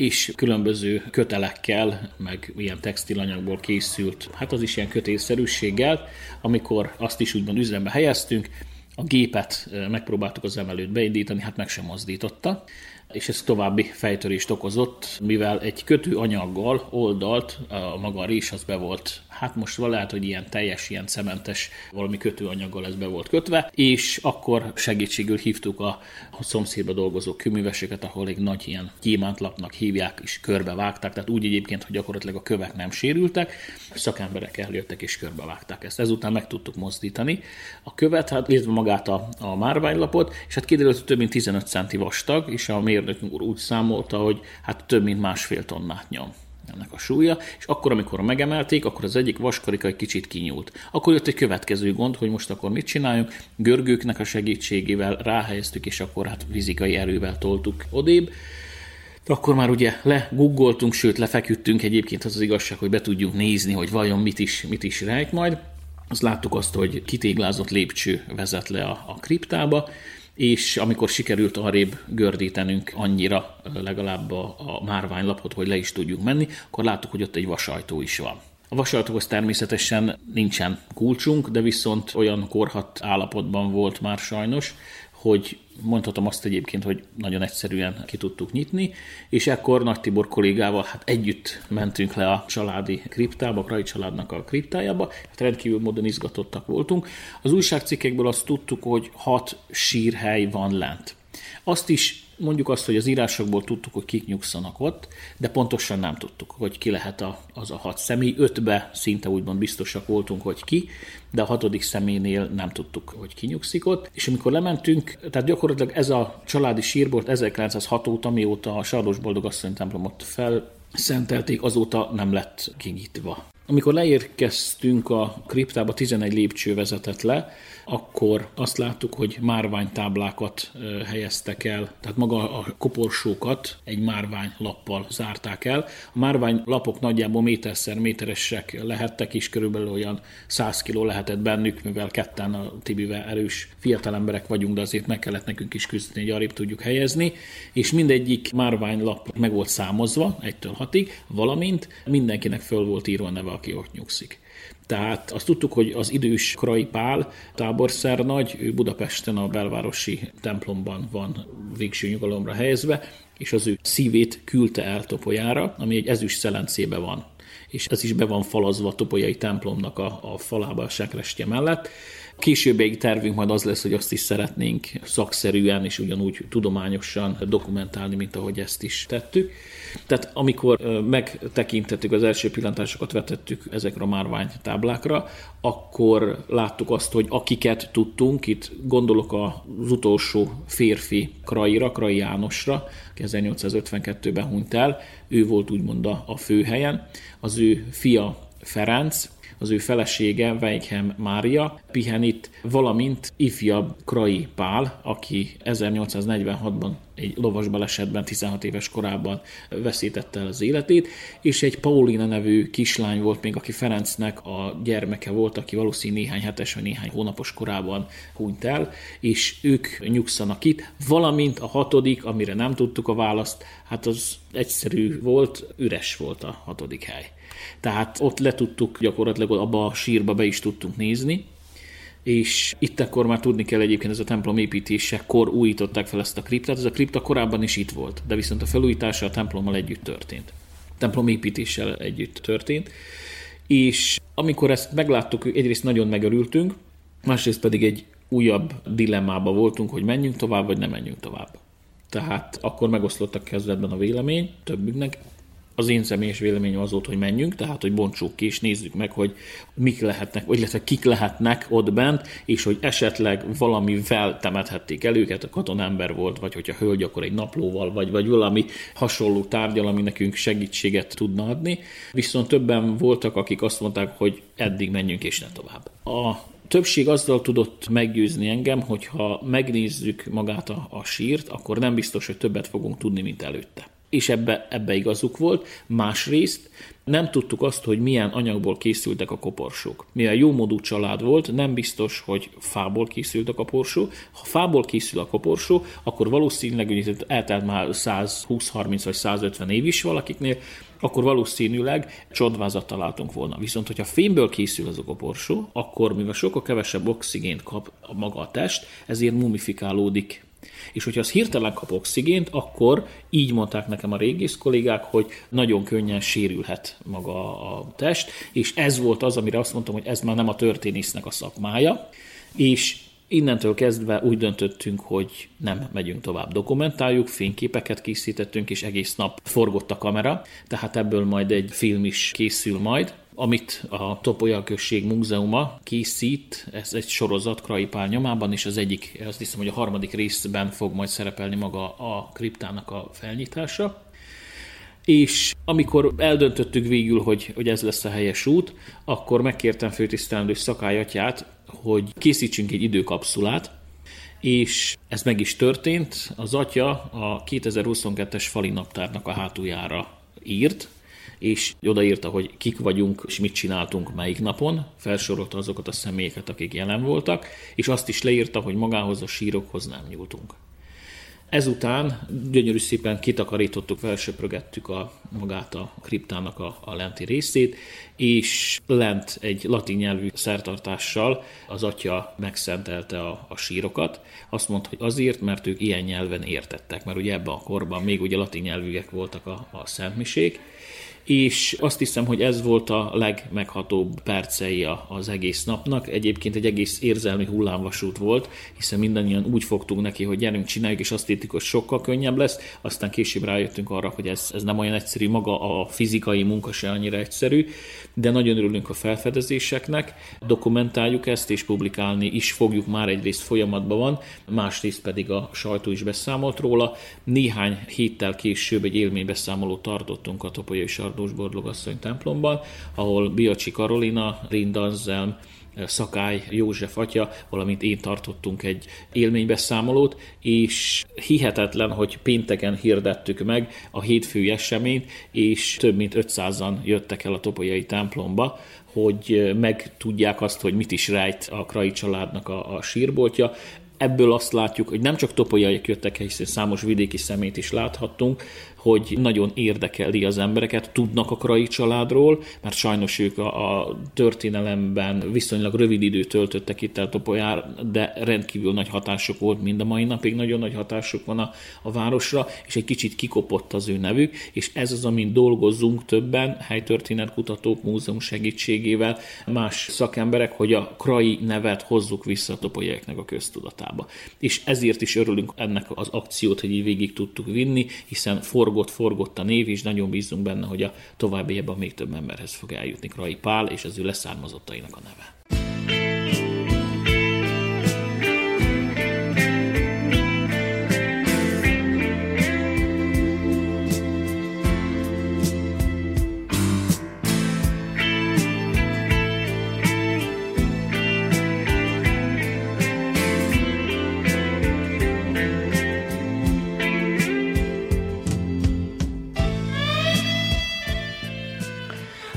és különböző kötelekkel, meg ilyen textilanyagból készült, hát az is ilyen kötélszerűséggel, amikor azt is úgymond üzembe helyeztünk, a gépet megpróbáltuk az emelőt beindítani, hát meg sem mozdította és ez további fejtörést okozott, mivel egy kötőanyaggal oldalt a maga rés az be volt hát most lehet, hogy ilyen teljes, ilyen cementes valami kötőanyaggal ez be volt kötve, és akkor segítségül hívtuk a, szomszédba dolgozó kőműveseket, ahol egy nagy ilyen gyémántlapnak hívják, és körbevágták, tehát úgy egyébként, hogy gyakorlatilag a kövek nem sérültek, szakemberek eljöttek és körbevágták ezt. Ezután meg tudtuk mozdítani a követ, hát illetve magát a, a márványlapot, és hát kiderült, hogy több mint 15 centi vastag, és a mérnökünk úr úgy számolta, hogy hát több mint másfél tonnát nyom ennek a súlya, és akkor, amikor megemelték, akkor az egyik vaskarika egy kicsit kinyúlt. Akkor jött egy következő gond, hogy most akkor mit csináljunk, görgőknek a segítségével ráhelyeztük, és akkor hát fizikai erővel toltuk odébb. Akkor már ugye leguggoltunk, sőt lefeküdtünk egyébként az az igazság, hogy be tudjuk nézni, hogy vajon mit is, mit is rejt majd. Azt láttuk azt, hogy kitéglázott lépcső vezet le a, a kriptába, és amikor sikerült arrébb gördítenünk annyira legalább a, a márványlapot, hogy le is tudjuk menni, akkor láttuk, hogy ott egy vasajtó is van. A vasajtóhoz természetesen nincsen kulcsunk, de viszont olyan korhat állapotban volt már sajnos, hogy mondhatom azt egyébként, hogy nagyon egyszerűen ki tudtuk nyitni, és ekkor Nagy Tibor kollégával hát együtt mentünk le a családi kriptába, a Krai családnak a kriptájába, hát rendkívül módon izgatottak voltunk. Az újságcikkekből azt tudtuk, hogy hat sírhely van lent. Azt is mondjuk azt, hogy az írásokból tudtuk, hogy kik nyugszanak ott, de pontosan nem tudtuk, hogy ki lehet a, az a hat személy. Ötbe szinte úgymond biztosak voltunk, hogy ki, de a hatodik személynél nem tudtuk, hogy ki nyugszik ott. És amikor lementünk, tehát gyakorlatilag ez a családi sírbort 1906 óta, mióta a Sardos Boldogasszony templomot fel szentelték, azóta nem lett kinyitva. Amikor leérkeztünk a kriptába, 11 lépcső vezetett le, akkor azt láttuk, hogy márványtáblákat helyeztek el, tehát maga a koporsókat egy márványlappal zárták el. A márványlapok nagyjából méterszer méteresek lehettek, és körülbelül olyan 100 kiló lehetett bennük, mivel ketten a Tibivel erős fiatal emberek vagyunk, de azért meg kellett nekünk is küzdeni, hogy arrébb tudjuk helyezni, és mindegyik márványlap meg volt számozva, egytől hatig, valamint mindenkinek föl volt írva a neve, aki ott nyugszik. Tehát azt tudtuk, hogy az idős Krai Pál táborszernagy, ő Budapesten a belvárosi templomban van végső nyugalomra helyezve, és az ő szívét küldte el Topolyára, ami egy ezüst szelencébe van és ez is be van falazva a Topolyai templomnak a, a falába a sekrestje mellett. Későbbi tervünk majd az lesz, hogy azt is szeretnénk szakszerűen és ugyanúgy tudományosan dokumentálni, mint ahogy ezt is tettük. Tehát amikor megtekintettük, az első pillantásokat vetettük ezekre a márvány táblákra, akkor láttuk azt, hogy akiket tudtunk, itt gondolok az utolsó férfi Kraira, Krai Jánosra, 1852-ben hunyt el, ő volt úgymond a főhelyen, az ő fia Ferenc, az ő felesége Weighem Mária pihen itt, valamint ifjabb Krai Pál, aki 1846-ban egy lovas balesetben 16 éves korában veszítette el az életét, és egy Paulina nevű kislány volt még, aki Ferencnek a gyermeke volt, aki valószínűleg néhány hetes vagy néhány hónapos korában hunyt el, és ők nyugszanak itt, valamint a hatodik, amire nem tudtuk a választ, hát az egyszerű volt, üres volt a hatodik hely. Tehát ott le tudtuk gyakorlatilag abba a sírba be is tudtunk nézni, és itt akkor már tudni kell egyébként ez a templom építésekor újították fel ezt a kriptát. Ez a kripta korábban is itt volt, de viszont a felújítása a templommal együtt történt. A templom építéssel együtt történt. És amikor ezt megláttuk, egyrészt nagyon megörültünk, másrészt pedig egy újabb dilemmába voltunk, hogy menjünk tovább, vagy nem menjünk tovább. Tehát akkor megoszlottak kezdetben a vélemény többünknek, az én személyes véleményem az volt, hogy menjünk, tehát hogy bontsuk ki, és nézzük meg, hogy mik lehetnek, vagy illetve kik lehetnek ott bent, és hogy esetleg valamivel temethették el őket, a katonember volt, vagy hogyha hölgy, akkor egy naplóval, vagy, vagy valami hasonló tárgyal, ami nekünk segítséget tudna adni. Viszont többen voltak, akik azt mondták, hogy eddig menjünk és ne tovább. A többség azzal tudott meggyőzni engem, hogy ha megnézzük magát a, a sírt, akkor nem biztos, hogy többet fogunk tudni, mint előtte. És ebbe, ebbe igazuk volt. Másrészt nem tudtuk azt, hogy milyen anyagból készültek a koporsók. Mivel jó módú család volt, nem biztos, hogy fából készült a koporsó. Ha fából készül a koporsó, akkor valószínűleg, hogy eltelt már 120-30 vagy 150 év is valakiknél, akkor valószínűleg csodvázat találtunk volna. Viszont, hogyha fémből készül az a koporsó, akkor mivel sokkal kevesebb oxigént kap a maga a test, ezért mumifikálódik és hogyha az hirtelen kap oxigént, akkor így mondták nekem a régész kollégák, hogy nagyon könnyen sérülhet maga a test, és ez volt az, amire azt mondtam, hogy ez már nem a történésznek a szakmája, és Innentől kezdve úgy döntöttünk, hogy nem megyünk tovább. Dokumentáljuk, fényképeket készítettünk, és egész nap forgott a kamera, tehát ebből majd egy film is készül majd amit a Topolya Község Múzeuma készít, ez egy sorozat Kraipál nyomában, és az egyik, azt hiszem, hogy a harmadik részben fog majd szerepelni maga a kriptának a felnyitása. És amikor eldöntöttük végül, hogy, hogy ez lesz a helyes út, akkor megkértem főtisztelendő szakályatját, hogy készítsünk egy időkapszulát, és ez meg is történt. Az atya a 2022-es fali naptárnak a hátuljára írt, és odaírta, hogy kik vagyunk, és mit csináltunk melyik napon, felsorolta azokat a személyeket, akik jelen voltak, és azt is leírta, hogy magához a sírokhoz nem nyúltunk. Ezután gyönyörű szépen kitakarítottuk, felsöprögettük a, magát a kriptának a, a lenti részét, és lent egy latin nyelvű szertartással az atya megszentelte a, a sírokat. Azt mondta, hogy azért, mert ők ilyen nyelven értettek, mert ugye ebben a korban még ugye latin nyelvűek voltak a, a szentmisék, és azt hiszem, hogy ez volt a legmeghatóbb percei az egész napnak. Egyébként egy egész érzelmi hullámvasút volt, hiszen mindannyian úgy fogtunk neki, hogy gyerünk, csináljuk, és azt hittük, hogy sokkal könnyebb lesz. Aztán később rájöttünk arra, hogy ez, ez nem olyan egyszerű, maga a fizikai munka se annyira egyszerű, de nagyon örülünk a felfedezéseknek, dokumentáljuk ezt, és publikálni is fogjuk, már egyrészt folyamatban van, másrészt pedig a sajtó is beszámolt róla. Néhány héttel később egy élménybeszámolót tartottunk a Topolyai Sardós Borlogasszony templomban, ahol Biacsi Karolina, Rindanzelm, Szakály József atya, valamint én tartottunk egy élménybeszámolót, és hihetetlen, hogy pénteken hirdettük meg a hétfői eseményt, és több mint 500-an jöttek el a Topolyai templomba, hogy megtudják azt, hogy mit is rejt a Krai családnak a, a sírboltja. Ebből azt látjuk, hogy nem csak topolyaiak jöttek hiszen számos vidéki szemét is láthattunk, hogy nagyon érdekeli az embereket, tudnak a Krai családról, mert sajnos ők a, a történelemben viszonylag rövid időt töltöttek itt el Topolyár, de rendkívül nagy hatások volt, mind a mai napig nagyon nagy hatásuk van a, a városra, és egy kicsit kikopott az ő nevük, és ez az, amin dolgozzunk többen, helytörténetkutatók, múzeum segítségével, más szakemberek, hogy a Krai nevet hozzuk vissza a topolyáknak a köztudatába. És ezért is örülünk ennek az akciót, hogy így végig tudtuk vinni, hiszen for forgott, forgott a név, és nagyon bízunk benne, hogy a továbbiakban még több emberhez fog eljutni Krai Pál és az ő leszármazottainak a neve.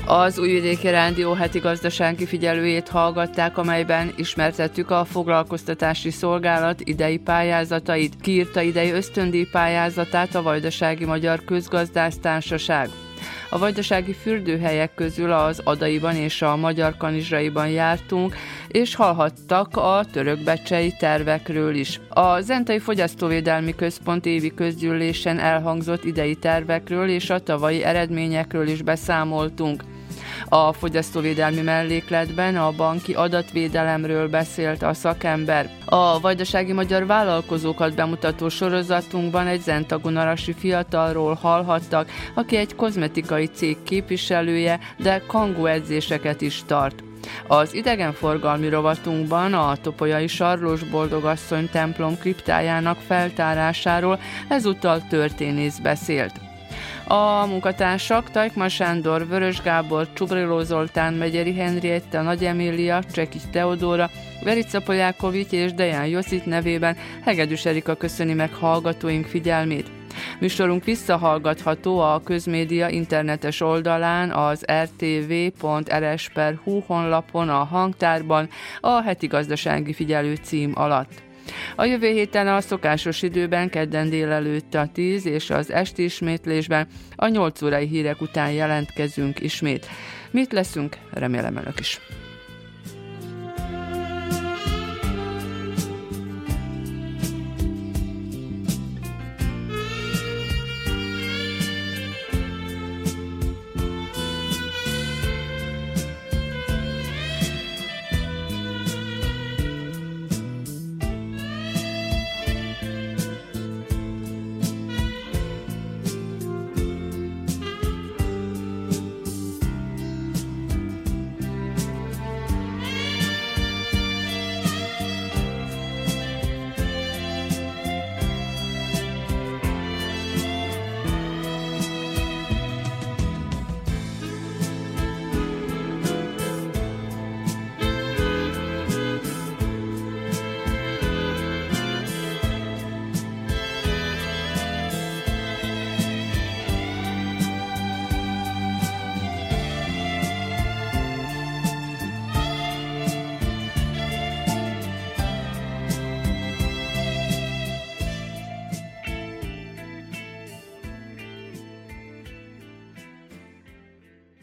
Az Újvidéki Rádió heti gazdasági figyelőjét hallgatták, amelyben ismertettük a foglalkoztatási szolgálat idei pályázatait. Kiírta idei ösztöndíj pályázatát a Vajdasági Magyar Közgazdász Társaság. A vajdasági fürdőhelyek közül az Adaiban és a Magyar Kanizsaiban jártunk, és hallhattak a törökbecsei tervekről is. A Zentai Fogyasztóvédelmi Központ évi közgyűlésen elhangzott idei tervekről és a tavalyi eredményekről is beszámoltunk. A fogyasztóvédelmi mellékletben a banki adatvédelemről beszélt a szakember. A vajdasági magyar vállalkozókat bemutató sorozatunkban egy zentagonarasi fiatalról hallhattak, aki egy kozmetikai cég képviselője, de kangó edzéseket is tart. Az idegenforgalmi rovatunkban a Topolyai Sarlós Boldogasszony templom kriptájának feltárásáról ezúttal történész beszélt. A munkatársak Tajkma Sándor, Vörös Gábor, Csubriló Zoltán, Megyeri Henrietta, Nagy Emília, Csekis Teodóra, Verica Polyákovics és Deján Joszit nevében Hegedűs Erika köszöni meg hallgatóink figyelmét. Műsorunk visszahallgatható a közmédia internetes oldalán, az rtv.rs.hu honlapon, a hangtárban, a heti gazdasági figyelő cím alatt. A jövő héten a szokásos időben kedden délelőtt a 10 és az esti ismétlésben a 8 órai hírek után jelentkezünk ismét. Mit leszünk? Remélem önök is.